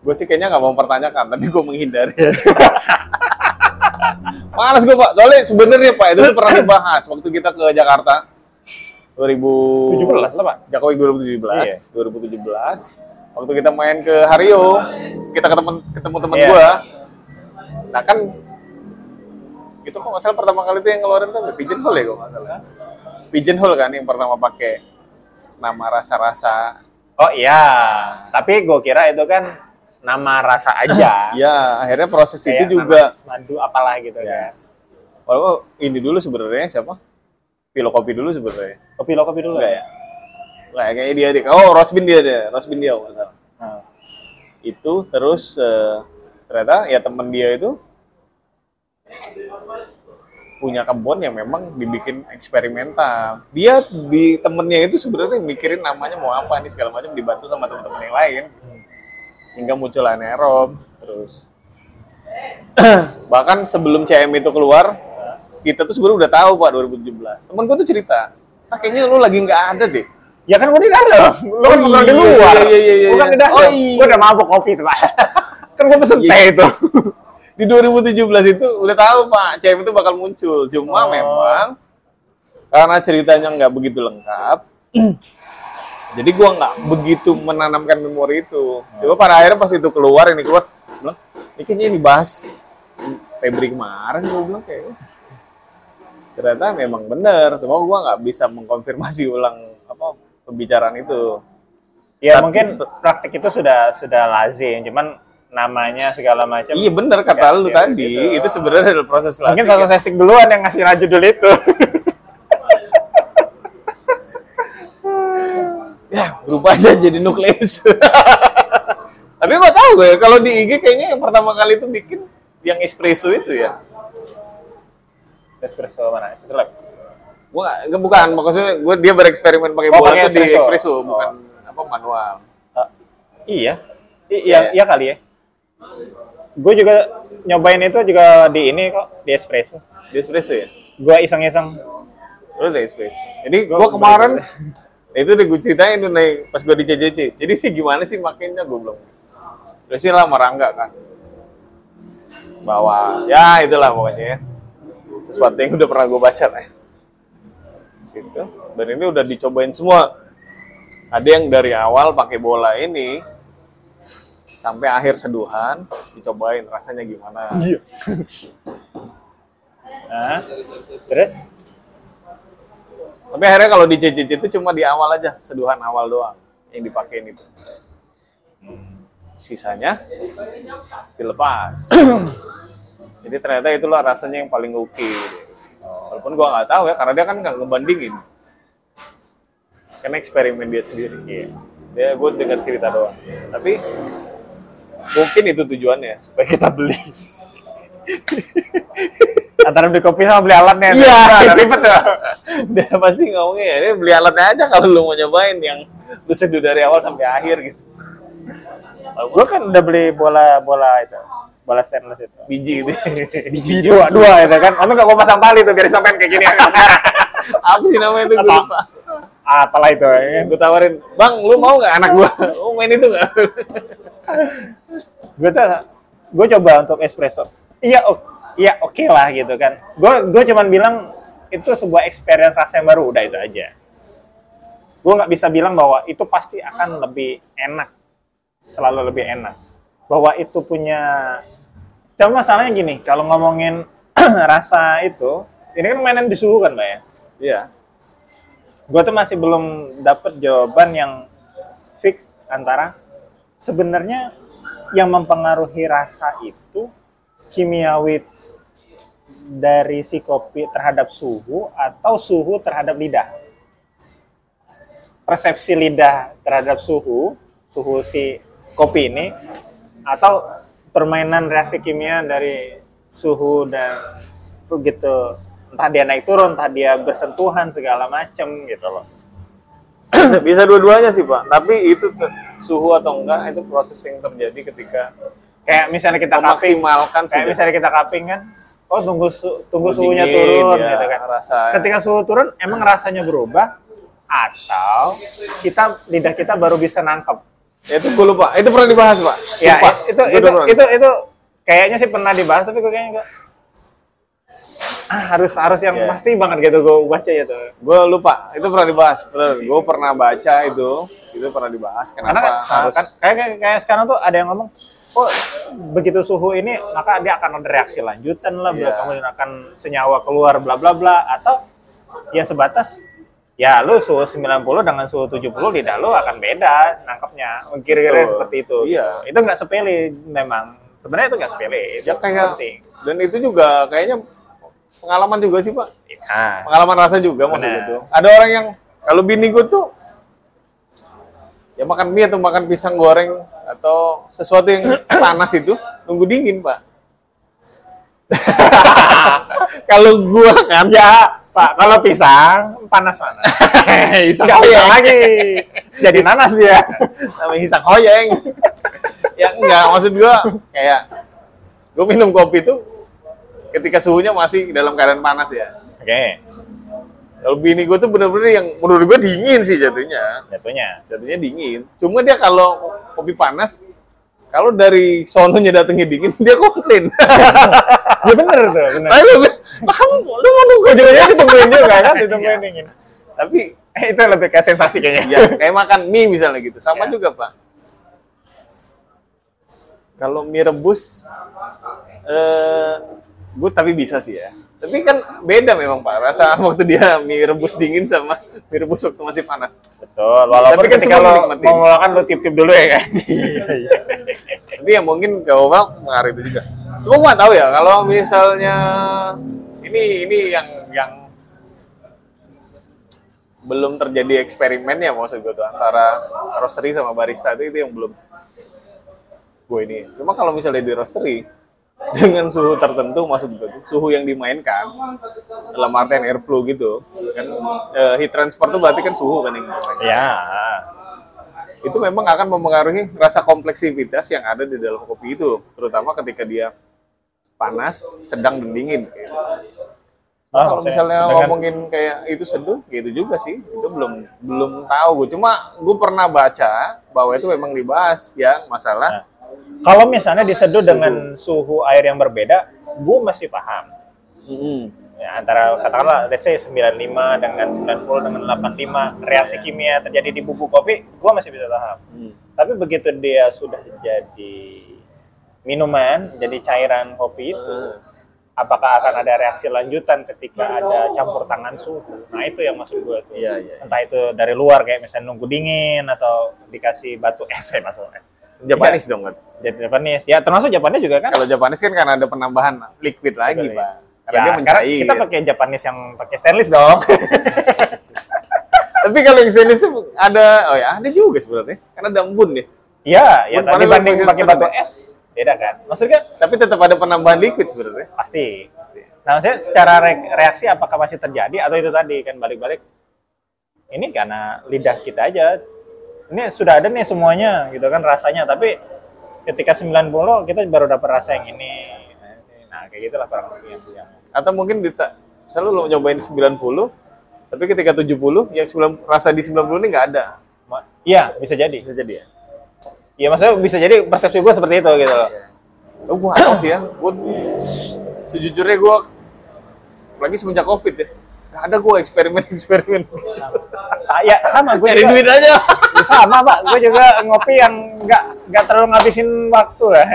Gue sih kayaknya nggak mau mempertanyakan tapi gue menghindari aja. Males gue pak, soalnya sebenarnya pak itu pernah dibahas waktu kita ke Jakarta 2000 17 lah pak Jokowi 2017, Iya. 2017. Waktu kita main ke Hario, kita ketemu ketemu teman Iya. gua. Nah kan itu kok nggak salah pertama kali itu yang ngeluarin tuh Pigeonhole ya kok nggak salah. Pigeonhole kan yang pertama pakai nama rasa-rasa. oh iya tapi gue kira itu kan nama rasa aja Ya akhirnya proses Kayak itu juga. madu apalah gitu Ya. kan Walau ini dulu sebenarnya siapa? Pilo kopi dulu sebenarnya. kopi lo kopi dulu Enggak ya? Enggak, kayaknya dia deh. Oh, Rosbin dia deh. Rosbin dia kalau salah. Nah, itu terus eh, ternyata ya temen dia itu punya kebun yang memang dibikin eksperimental. Dia di temennya itu sebenarnya mikirin namanya mau apa nih segala macam dibantu sama teman-teman yang lain. Sehingga muncul anaerob terus bahkan sebelum CM itu keluar kita tuh sebenarnya udah tahu Pak 2017. Temen gue tuh cerita, ah, kayaknya lu lagi nggak ada deh. ya kan gue di dalam lo kan Oh, ngobrol di iya, luar iya, iya, iya, bukan iya. di dalam Oh, iya. gue udah mabuk kopi tuh pak kan gue pesen Iya. teh itu di 2017 itu udah tahu Pak, CM itu bakal muncul. Cuma Oh. memang karena ceritanya nggak begitu lengkap, jadi gua nggak begitu menanamkan memori itu. Coba pada akhirnya pas itu keluar ini keluar, bilang, ini kayaknya ini bahas Febri kemarin gua bilang kayak ternyata memang bener cuma gua nggak bisa mengkonfirmasi ulang apa pembicaraan itu ya Tapi- mungkin praktik itu sudah sudah lazim cuman namanya segala macam iya bener kata Ya, lu ya, tadi gitu. itu sebenarnya adalah proses mungkin lasik satu ya. sestik duluan yang ngasih raju dulu itu ya berubah aja jadi nukleus. Tapi gua tahu gue kalau di IG kayaknya yang pertama kali itu bikin yang espresso itu ya. Espresso mana espresso lab Gua nggak- nggak bukan maksudnya gue dia bereksperimen pakai Oh, bola itu di espresso. Oh. bukan apa manual. Ah, iya I- iya Iya. iya kali ya gue juga nyobain itu juga di ini kok di espresso Di espresso ya. gue iseng-iseng Lu di espresso. Jadi Gua gua kemarin itu udah gue ceritain tuh naik pas gua di CCC. Jadi ini gimana sih makainya gue belum. Sih lah merangga kan. Bahwa ya itulah pokoknya ya. Sesuatu yang udah pernah gue baca lah. Situ. Dan ini udah dicobain semua. Ada yang dari awal pakai bola ini sampai akhir seduhan dicobain rasanya gimana. iya nah, terus Tapi akhirnya kalau di CCC itu cuma di awal aja, seduhan awal doang yang dipakein itu. Sisanya dilepas. Jadi ternyata itulah rasanya yang paling oke. Walaupun gua nggak tahu ya, karena dia kan nggak ngebandingin. Karena eksperimen dia sendiri. Iya. Dia gue dengar cerita doang. Tapi mungkin itu tujuannya supaya kita beli. antara beli kopi sama beli alatnya Iya. Nah, ribet tuh dia pasti ngomongnya ya, ini beli alatnya aja kalau lu mau nyobain yang lu seduh dari awal sampai akhir gitu. gue kan udah beli bola bola itu bola stainless itu biji gitu. biji dua dua itu kan untung gak gue pasang tali tuh biar sampean kayak gini Apa sih namanya itu gue Apa? lupa. apalah itu ya kan? Gue tawarin, bang, lu mau nggak anak gua? Lu main itu nggak? gue tuh gue coba untuk espresso iya oke iya oke lah gitu kan gue gue cuman bilang itu sebuah experience rasa yang baru udah itu aja gue nggak bisa bilang bahwa itu pasti akan lebih enak selalu lebih enak bahwa itu punya cuma masalahnya gini kalau ngomongin rasa itu ini kan mainan di suhu kan mbak ya Iya. gue tuh masih belum dapet jawaban yang fix antara sebenarnya yang mempengaruhi rasa itu kimiawi dari si kopi terhadap suhu atau suhu terhadap lidah. Persepsi lidah terhadap suhu, suhu si kopi ini atau permainan reaksi kimia dari suhu dan begitu entah dia naik turun, entah dia bersentuhan segala macem gitu loh. bisa, bisa dua-duanya sih pak. Tapi itu suhu atau enggak itu proses yang terjadi ketika Kayak misalnya kita memaksimalkan kayak sih. misalnya kita cupping kan, oh tunggu su- tunggu Tunggu suhunya dingin, turun ya, gitu kan. rasa. Ketika suhu turun, emang rasanya berubah atau kita lidah kita baru bisa nangkep. Ya, itu gue lupa. Itu pernah dibahas pak. Ya Lupa. itu Gua itu pernah. itu itu kayaknya sih pernah dibahas tapi gue kayaknya enggak. Ah, harus harus yang Ya. pasti banget gitu gue baca ya tuh. Gue lupa. Itu pernah dibahas. Bener. Gue pernah baca itu. Itu pernah dibahas. Kenapa Karena kan, harus? kan kayak, kayak, kayak sekarang tuh ada yang ngomong, oh begitu suhu ini maka dia akan ada reaksi lanjutan lah, Iya. kemudian akan senyawa keluar bla bla bla atau ya sebatas ya lu suhu 90 dengan suhu 70 lidah lu akan beda nangkepnya kira-kira seperti itu Iya. itu nggak sepele memang sebenarnya itu nggak sepele itu ya kayak penting dan itu juga kayaknya pengalaman juga sih pak. nah, Pengalaman rasa juga maksud Benar. itu. Ada orang yang kalau bini gue tuh ya makan mie atau makan pisang goreng atau sesuatu yang panas itu nunggu dingin pak. kalau gua kan ya pak kalau pisang panas panas hisang nggak bisa lagi. Jadi nanas dia. Sama hisang hoyeng ya enggak maksud gua kayak gua minum kopi tuh ketika suhunya masih dalam keadaan panas ya. Oke. Kalau bini gua tuh bener-bener yang menurut gua dingin sih jatuhnya. Jatuhnya? Jatuhnya dingin. Cuma dia kalau kopi panas kalau dari sononya datangnya dingin dia komplain. Ya bener tuh bener. Ayo, lah kamu lu mau nunggu ujungnya ditungguin juga kan ditungguin dingin. Tapi Eh, itu lebih ke sensasi kayaknya. Ya kayak makan mie misalnya gitu. Sama Ya. juga pak. Kalau mie rebus eh gue tapi bisa sih ya. Tapi kan beda memang pak. Rasa waktu dia mie rebus dingin sama mie rebus waktu masih panas. Betul. Walaupun Tapi kan ketika lo mau makan lo tip tip dulu ya kan tapi ya mungkin orang mengaruh itu juga. Cuma nggak tahu ya kalau misalnya ini ini yang yang belum terjadi eksperimen ya maksud gue tuh antara roastery sama barista itu, itu yang belum gue ini. Cuma kalau misalnya di roastery dengan suhu tertentu maksud gue tuh suhu yang dimainkan dalam artian airflow gitu kan eh, heat transfer tuh berarti kan suhu kan yang ya itu memang akan mempengaruhi rasa kompleksivitas yang ada di dalam kopi itu, terutama ketika dia panas, sedang dan dingin. gitu. Ah, Kalau misalnya dengan- ngomongin kayak itu seduh, gitu juga sih. Itu belum belum tahu gue. Cuma gue pernah baca bahwa itu memang dibahas yang masalah. kalau misalnya diseduh dengan suhu air yang berbeda gue masih paham Mm-mm. Ya, antara katakanlah let's say 95 dengan 90 dengan 85 reaksi kimia terjadi di bubuk kopi gue masih bisa paham Hmm. tapi begitu dia sudah jadi minuman jadi cairan kopi itu apakah akan ada reaksi lanjutan ketika ada campur tangan suhu? Nah itu yang maksud gue tuh. Iya, iya. entah itu dari luar kayak misalnya nunggu dingin atau dikasih batu es ya masuk es. Japanis dong kan. jadi Japanese. Ya termasuk Japanese juga kan? Kalau Japanis kan karena ada penambahan liquid lagi, Betul, Pak. Karena ya dia sekarang mencair. kita pakai Japanese yang pakai stainless dong Tapi kalau yang stainless itu ada, oh ya ada juga sebenarnya. Karena ada embun ya. Iya, ya Pun tadi dibanding pakai batu es beda kan maksudnya Tapi tetap ada penambahan liquid sebenarnya. pasti nah maksudnya secara re- reaksi apakah masih terjadi atau itu tadi kan balik-balik ini karena lidah kita aja ini sudah ada nih semuanya gitu kan rasanya tapi ketika 90 kita baru dapat rasa yang ini kayak gitulah kurang lebih yang, Atau mungkin dita, misalnya lu nyobain 90, tapi ketika 70, yang 9, rasa di 90 ini nggak ada. Iya bisa jadi Bisa jadi ya? iya maksudnya bisa jadi persepsi gue seperti itu gitu loh Oh, gua ada sih ya. Gua sejujurnya gua lagi semenjak Covid ya. Gak ada gua eksperimen-eksperimen. Ah, ya sama gue juga. duit aja. Ya, sama pak. Gue juga ngopi yang nggak nggak terlalu ngabisin waktu lah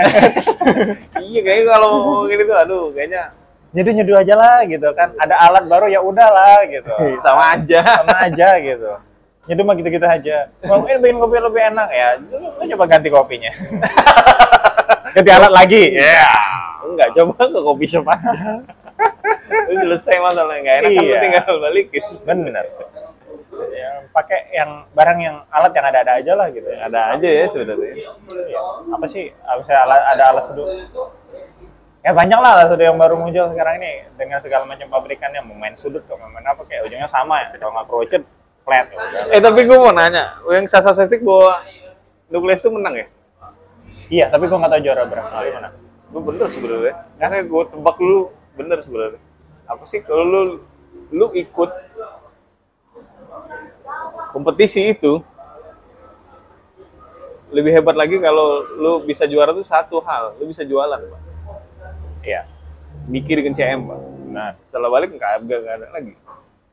iya, kayaknya kalau ngomongin itu aduh, kayaknya nyeduh nyeduh aja lah gitu kan. Ada alat baru ya udahlah gitu. Sama aja. sama aja gitu. Nyeduh mah gitu gitu aja. Mau bikin kopi lebih enak ya lu coba ganti kopinya. Ganti alat lagi. Ya. Enggak, coba ke kopi shop aja. Selesai masalahnya. Nggak enak kan Iya. tinggal balikin. bener ya, pakai yang barang yang alat yang ada ada aja lah gitu ya Ada aja ya sebenarnya. Iya. apa sih misalnya alat, ada alat seduh ya banyak lah alat seduh yang baru muncul sekarang ini dengan segala macam pabrikannya mau main sudut kok main apa kayak ujungnya sama ya kalau nggak kerucut flat ya. Eh tapi gue mau nanya, yang Sasa Sestik bawa Nukleus itu menang ya? iya tapi gua nggak tahu juara berapa Tapi mana Gue bener sebenarnya. Karena gue tebak dulu bener sebenarnya. Apa sih kalau lu lu ikut kompetisi itu lebih hebat lagi kalau lu bisa juara tuh satu hal, lu bisa jualan, Pak. iya Mikirin CM, Pak. benar Setelah balik nggak nggak ada lagi.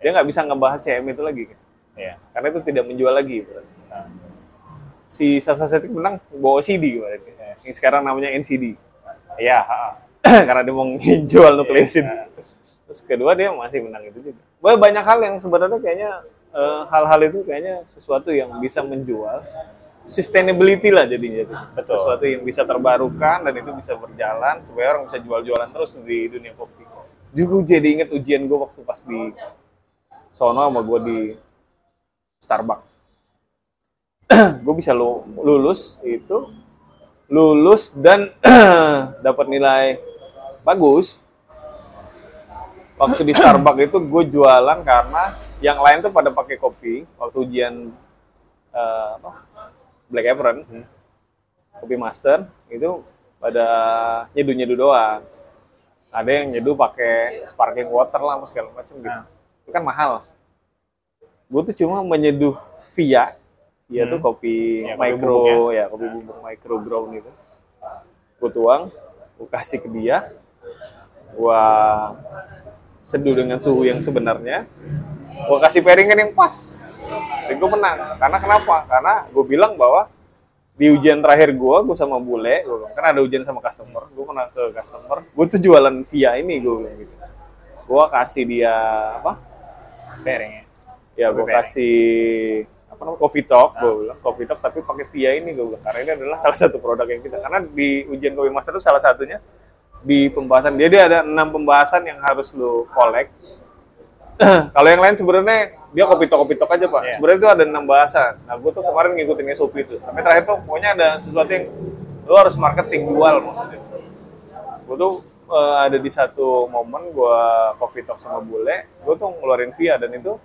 Dia nggak bisa ngebahas CM itu lagi, kan? iya karena itu tidak menjual lagi. berarti. Nah, Si Sasa Setik menang bawa CD berarti. Yang sekarang namanya NCD. iya ha. karena dia mau jual nukleus itu. Terus kedua dia masih menang itu juga. Banyak hal yang sebenarnya kayaknya eh, hal-hal itu kayaknya sesuatu yang bisa menjual sustainability lah jadinya itu. Betul. Sesuatu yang bisa terbarukan dan itu bisa berjalan supaya orang bisa jual-jualan terus di dunia kopi. Juga jadi inget ujian gue waktu pas di sono sama gue di Starbucks. gue bisa lu- lulus itu lulus dan dapat nilai bagus. Waktu di Starbucks itu gue jualan karena yang lain tuh pada pakai kopi waktu ujian eh, apa, Black Apron, kopi master itu pada nyeduh-nyeduh doang. Ada yang nyeduh pakai sparkling water lah apa segala macam gitu. Nah. Itu kan mahal. Gue tuh cuma menyeduh via, via tuh kopi Ya, kopi micro bubuk ya, kopi bubuk micro ground itu. Gue tuang, gue kasih ke dia, gue seduh dengan suhu yang sebenarnya, gue kasih pairingan yang pas, dan gue menang. Karena kenapa? Karena gue bilang bahwa di ujian terakhir gue, gue sama bule, gue bilang, kan ada ujian sama customer, gue pernah ke customer, gue tuh jualan via ini gue bilang gitu. Gue kasih dia apa? pairing Ya gue kasih apa namanya coffee talk, gue bilang coffee talk tapi pakai via ini gue bilang karena ini adalah salah satu produk yang kita karena di ujian kopi master itu salah satunya di pembahasan dia dia ada enam pembahasan yang harus lo collect. Kalau yang lain sebenarnya dia kopi talk kopi talk aja pak. Iya. Sebenarnya itu ada enam bahasan. Nah gue tuh kemarin ngikutin SOP itu. Tapi terakhir tuh pokoknya ada sesuatu yang lo harus marketing jual maksudnya. Gue tuh eh, ada di satu momen gue coffee talk sama bule, gue tuh ngeluarin via dan itu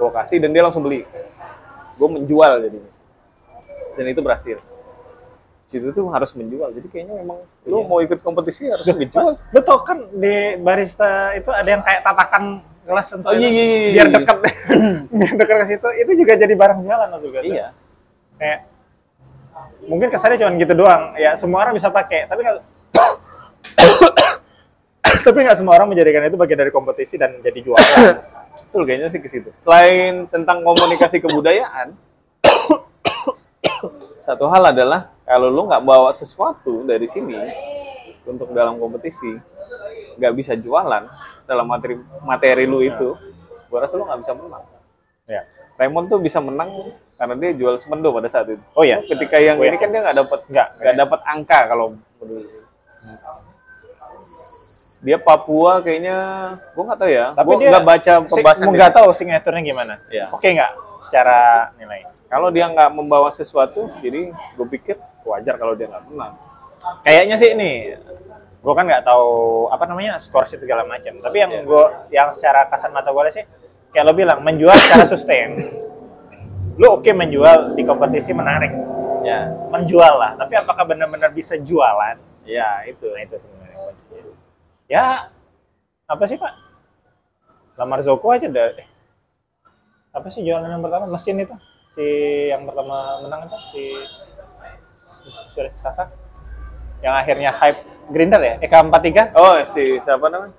gue kasih dan dia langsung beli. Gue menjual jadinya. Dan itu berhasil. Situ tuh harus menjual. Jadi kayaknya memang lo mau ikut kompetisi harus menjual. betul kan di barista itu ada yang kayak tatakan gelas untuk Oh, iya, iya, iya, biar iya. dekat biar dekat ke situ itu juga jadi barang jualan loh juga tuh. Iya. kayak mungkin kesannya cuma gitu doang ya semua orang bisa pakai tapi nggak tapi nggak semua orang menjadikan itu bagian dari kompetisi dan jadi jualan Betul kayaknya sih ke situ. Selain tentang komunikasi kebudayaan, satu hal adalah kalau lu nggak bawa sesuatu dari sini untuk dalam kompetisi, nggak bisa jualan dalam materi materi lu itu, gua rasa lu nggak bisa menang. ya Raymond tuh bisa menang karena dia jual semendo pada saat itu. oh ya Ketika yang Oh, iya. ini kan dia nggak dapat Nggak, nggak dapat angka kalau dia Papua kayaknya gua nggak tahu ya. tapi Gua dia nggak baca pembahasan nggak tahu signaturnya gimana Iya. oke nggak secara nilai Kalau dia nggak membawa sesuatu, jadi gue pikir wajar kalau dia nggak menang. kayaknya sih ini gue kan nggak tahu apa namanya skor sheet segala macam. Tapi yang Iya. gue yang secara kasat mata gue sih kayak lo bilang menjual secara sustain. Lo oke menjual di kompetisi menarik. Ya, menjual lah tapi apakah benar-benar bisa jualan? Ya itu. nah itu sebenarnya ya apa sih pak? Lamar Zoko aja dari apa sih jualan yang pertama? Mesin itu si yang pertama menang itu si sudah sasak yang akhirnya hype grinder ya Eka 43 Oh, si siapa namanya?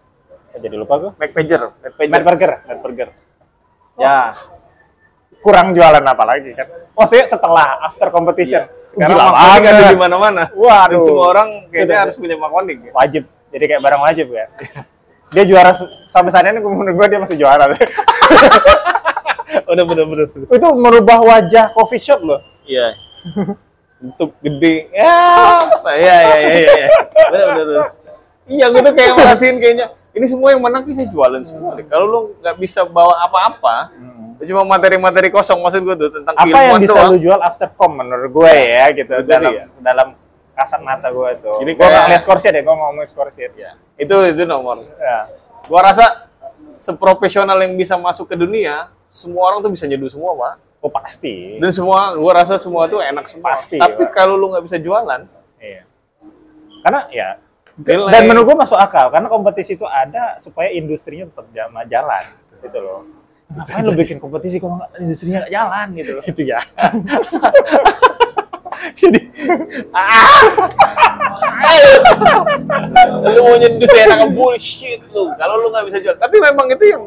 Oh, jadi lupa gue Mac Pager. Mac Pager. Matt Burger Matt Burger Ya. kurang jualan apa lagi kan maksudnya setelah after competition sekarang Gila banget ada di mana-mana. Waduh. Dan semua orang kayaknya Sudah. harus punya makonik. Ya. wajib jadi kayak barang wajib ya dia juara sampai saat ini menurut gue dia masih juara Udah bener-bener. itu merubah wajah coffee shop loh Iya. Untuk gede. Ya, apa? ya, ya, ya, ya. ya. Bener, bener, bener. Iya, gue tuh kayak merhatiin kayaknya. Ini semua yang menang sih jualan semua. deh. Kalau lu nggak bisa bawa apa-apa, cuma materi-materi kosong maksud gue tuh tentang apa yang bisa doang. lu jual after com menurut gue ya gitu Betul dalam ya. dalam kasat mata gue tuh Jadi gue nggak ngeliat skornya deh gue ngomong skornya Ya, itu itu nomor. ya. Gua rasa seprofesional yang bisa masuk ke dunia, semua orang tuh bisa nyeduh semua, Pak. oh pasti. Dan semua, gua rasa semua tuh enak semua. Pasti, Tapi kalau lu nggak bisa jualan, iya. Karena ya nilai- dan menurut gue masuk akal karena kompetisi itu ada supaya industrinya tetap jalan gitu loh. Ngapain lu bikin kompetisi kalau nggak industrinya nggak jalan gitu loh? Itu ya. Jadi, ah, lu mau nyeduh seenak bullshit lu. Kalau lu nggak bisa jual, tapi memang itu yang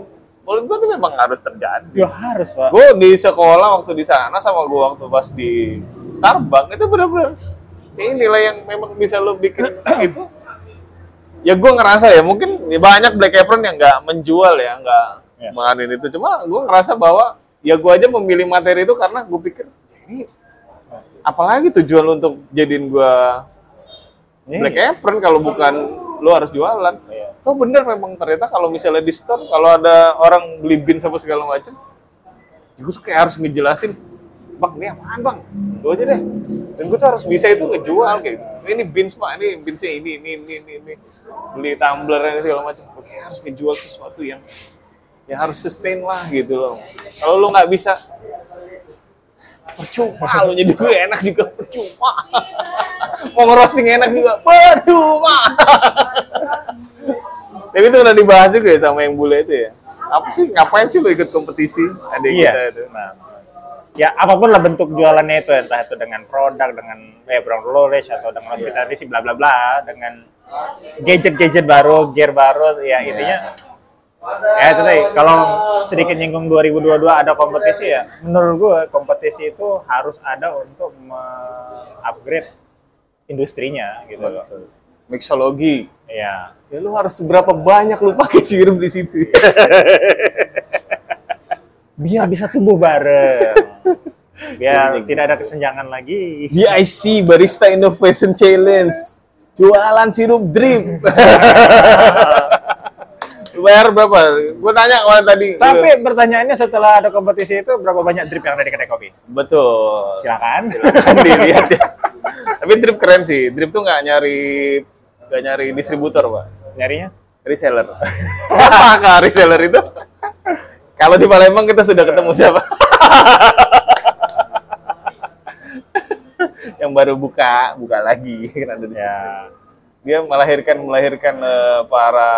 menurut gua tuh memang harus terjadi. ya harus pak Gue di sekolah waktu di sana sama gue waktu pas di Tarbang itu bener-bener ini nilai yang memang bisa lo bikin itu. Ya gue ngerasa ya mungkin ya banyak black apron yang nggak menjual ya nggak Ya. menganin itu. Cuma gue ngerasa bahwa ya gue aja memilih materi itu karena gue pikir "Ya ini apalagi tujuan lo untuk jadiin gue Ini- black apron kalau bukan lo harus jualan. Iya. Tuh bener memang ternyata kalau misalnya di store kalau ada orang beli bin sama segala macam, gue tuh kayak harus ngejelasin, bang ini apaan bang? Gue aja deh. Dan gue tuh harus bisa itu ngejual kayak, ini bins pak, ini binsnya ini, ini, ini, ini, ini. beli tumbler dan segala macam. Gue kayak harus ngejual sesuatu yang yang harus sustain lah gitu loh. Kalau lu nggak bisa, percuma lu jadi gue enak juga percuma. Mau ngerosting enak juga percuma. Tapi itu udah dibahas juga ya sama yang bule itu ya. Apa sih ngapain sih lu ikut kompetisi? Ada Iya. kita itu. Nah, ya apa pun lah bentuk jualannya itu entah itu dengan produk dengan eh produk knowledge atau dengan hospitality bla bla bla dengan gadget-gadget baru, gear baru ya intinya ya itu tadi kalau sedikit nyinggung 2022 ada kompetisi ya menurut gue kompetisi itu harus ada untuk upgrade industrinya gitu loh. Mixologi. Ya. Ya lu harus seberapa banyak lu pakai sirup di situ. Biar bisa tumbuh bareng. Biar tidak ada kesenjangan lagi. BIC Barista Innovation Challenge. Jualan sirup drip. Bayar berapa? Gue tanya kemarin tadi. Tapi pertanyaannya setelah ada kompetisi itu berapa banyak drip yang ada di kedai kopi? betul. Silakan. Kan dilihat ya. Tapi drip keren sih. Drip tuh nggak nyari nggak nyari distributor, Pak. Nyarinya? Reseller. Siapa kak reseller itu? Kalau di Palembang kita sudah ketemu siapa? yang baru buka, buka lagi kan ada di. Ya. Dia melahirkan melahirkan eh, para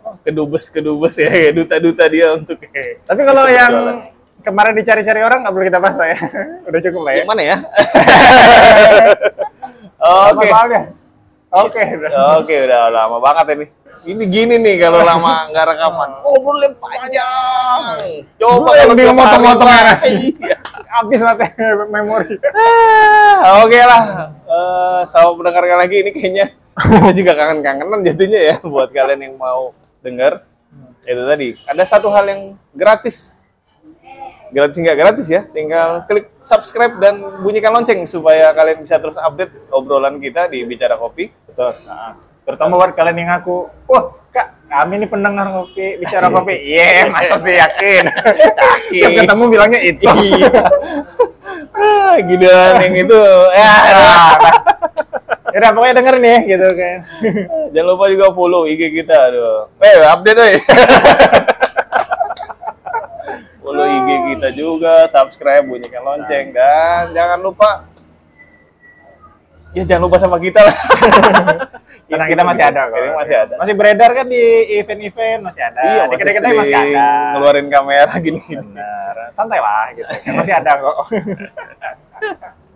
apa kedubes kedubes ya, ya, duta-duta dia untuk Tapi kalau yang berjualan. kemarin dicari-cari orang nggak perlu kita bahas Pak ya. Udah cukup lah ya. yang mana ya? Oke. Oke. udah. Oke, udah lama banget ini. Ini gini nih kalau lama nggak rekaman. Ngobrolnya panjang. Coba kalau motong-motongnya. mah, Iya. Habis mati memori. Ah, Oke lah. Eh, sama mendengarkan lagi ini kayaknya kita juga kangen-kangenan jadinya ya buat kalian yang mau dengar. Itu tadi. Ada satu hal yang gratis. Gratis nggak gratis ya, tinggal klik subscribe dan bunyikan lonceng supaya kalian bisa terus update obrolan kita di Bicara Kopi. Betul. Nah, terutama buat kalian yang ngaku, wah kak kami ini pendengar kopi bicara kopi. Iya, masa sih yakin? Tiap ketemu bilangnya itu. Iya. ah, gilaan yang itu. Ya, Nah, ya ya, pokoknya denger nih gitu kan. Jangan lupa juga follow IG kita tuh. Eh, update deh. follow IG kita juga, subscribe, bunyikan lonceng dan jangan lupa ya jangan lupa sama kita lah. Karena kita masih ada kok. Ini masih ada. Masih beredar kan di event-event masih ada. Iya, di kedai-kedai masih ada. Ngeluarin kamera gini-gini. Santai lah gitu. Masih ada kok.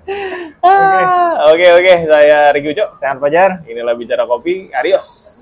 Oke, ah. oke, oke. Saya Riki Ucok. Saya Fajar. Inilah Bicara Kopi. Arios.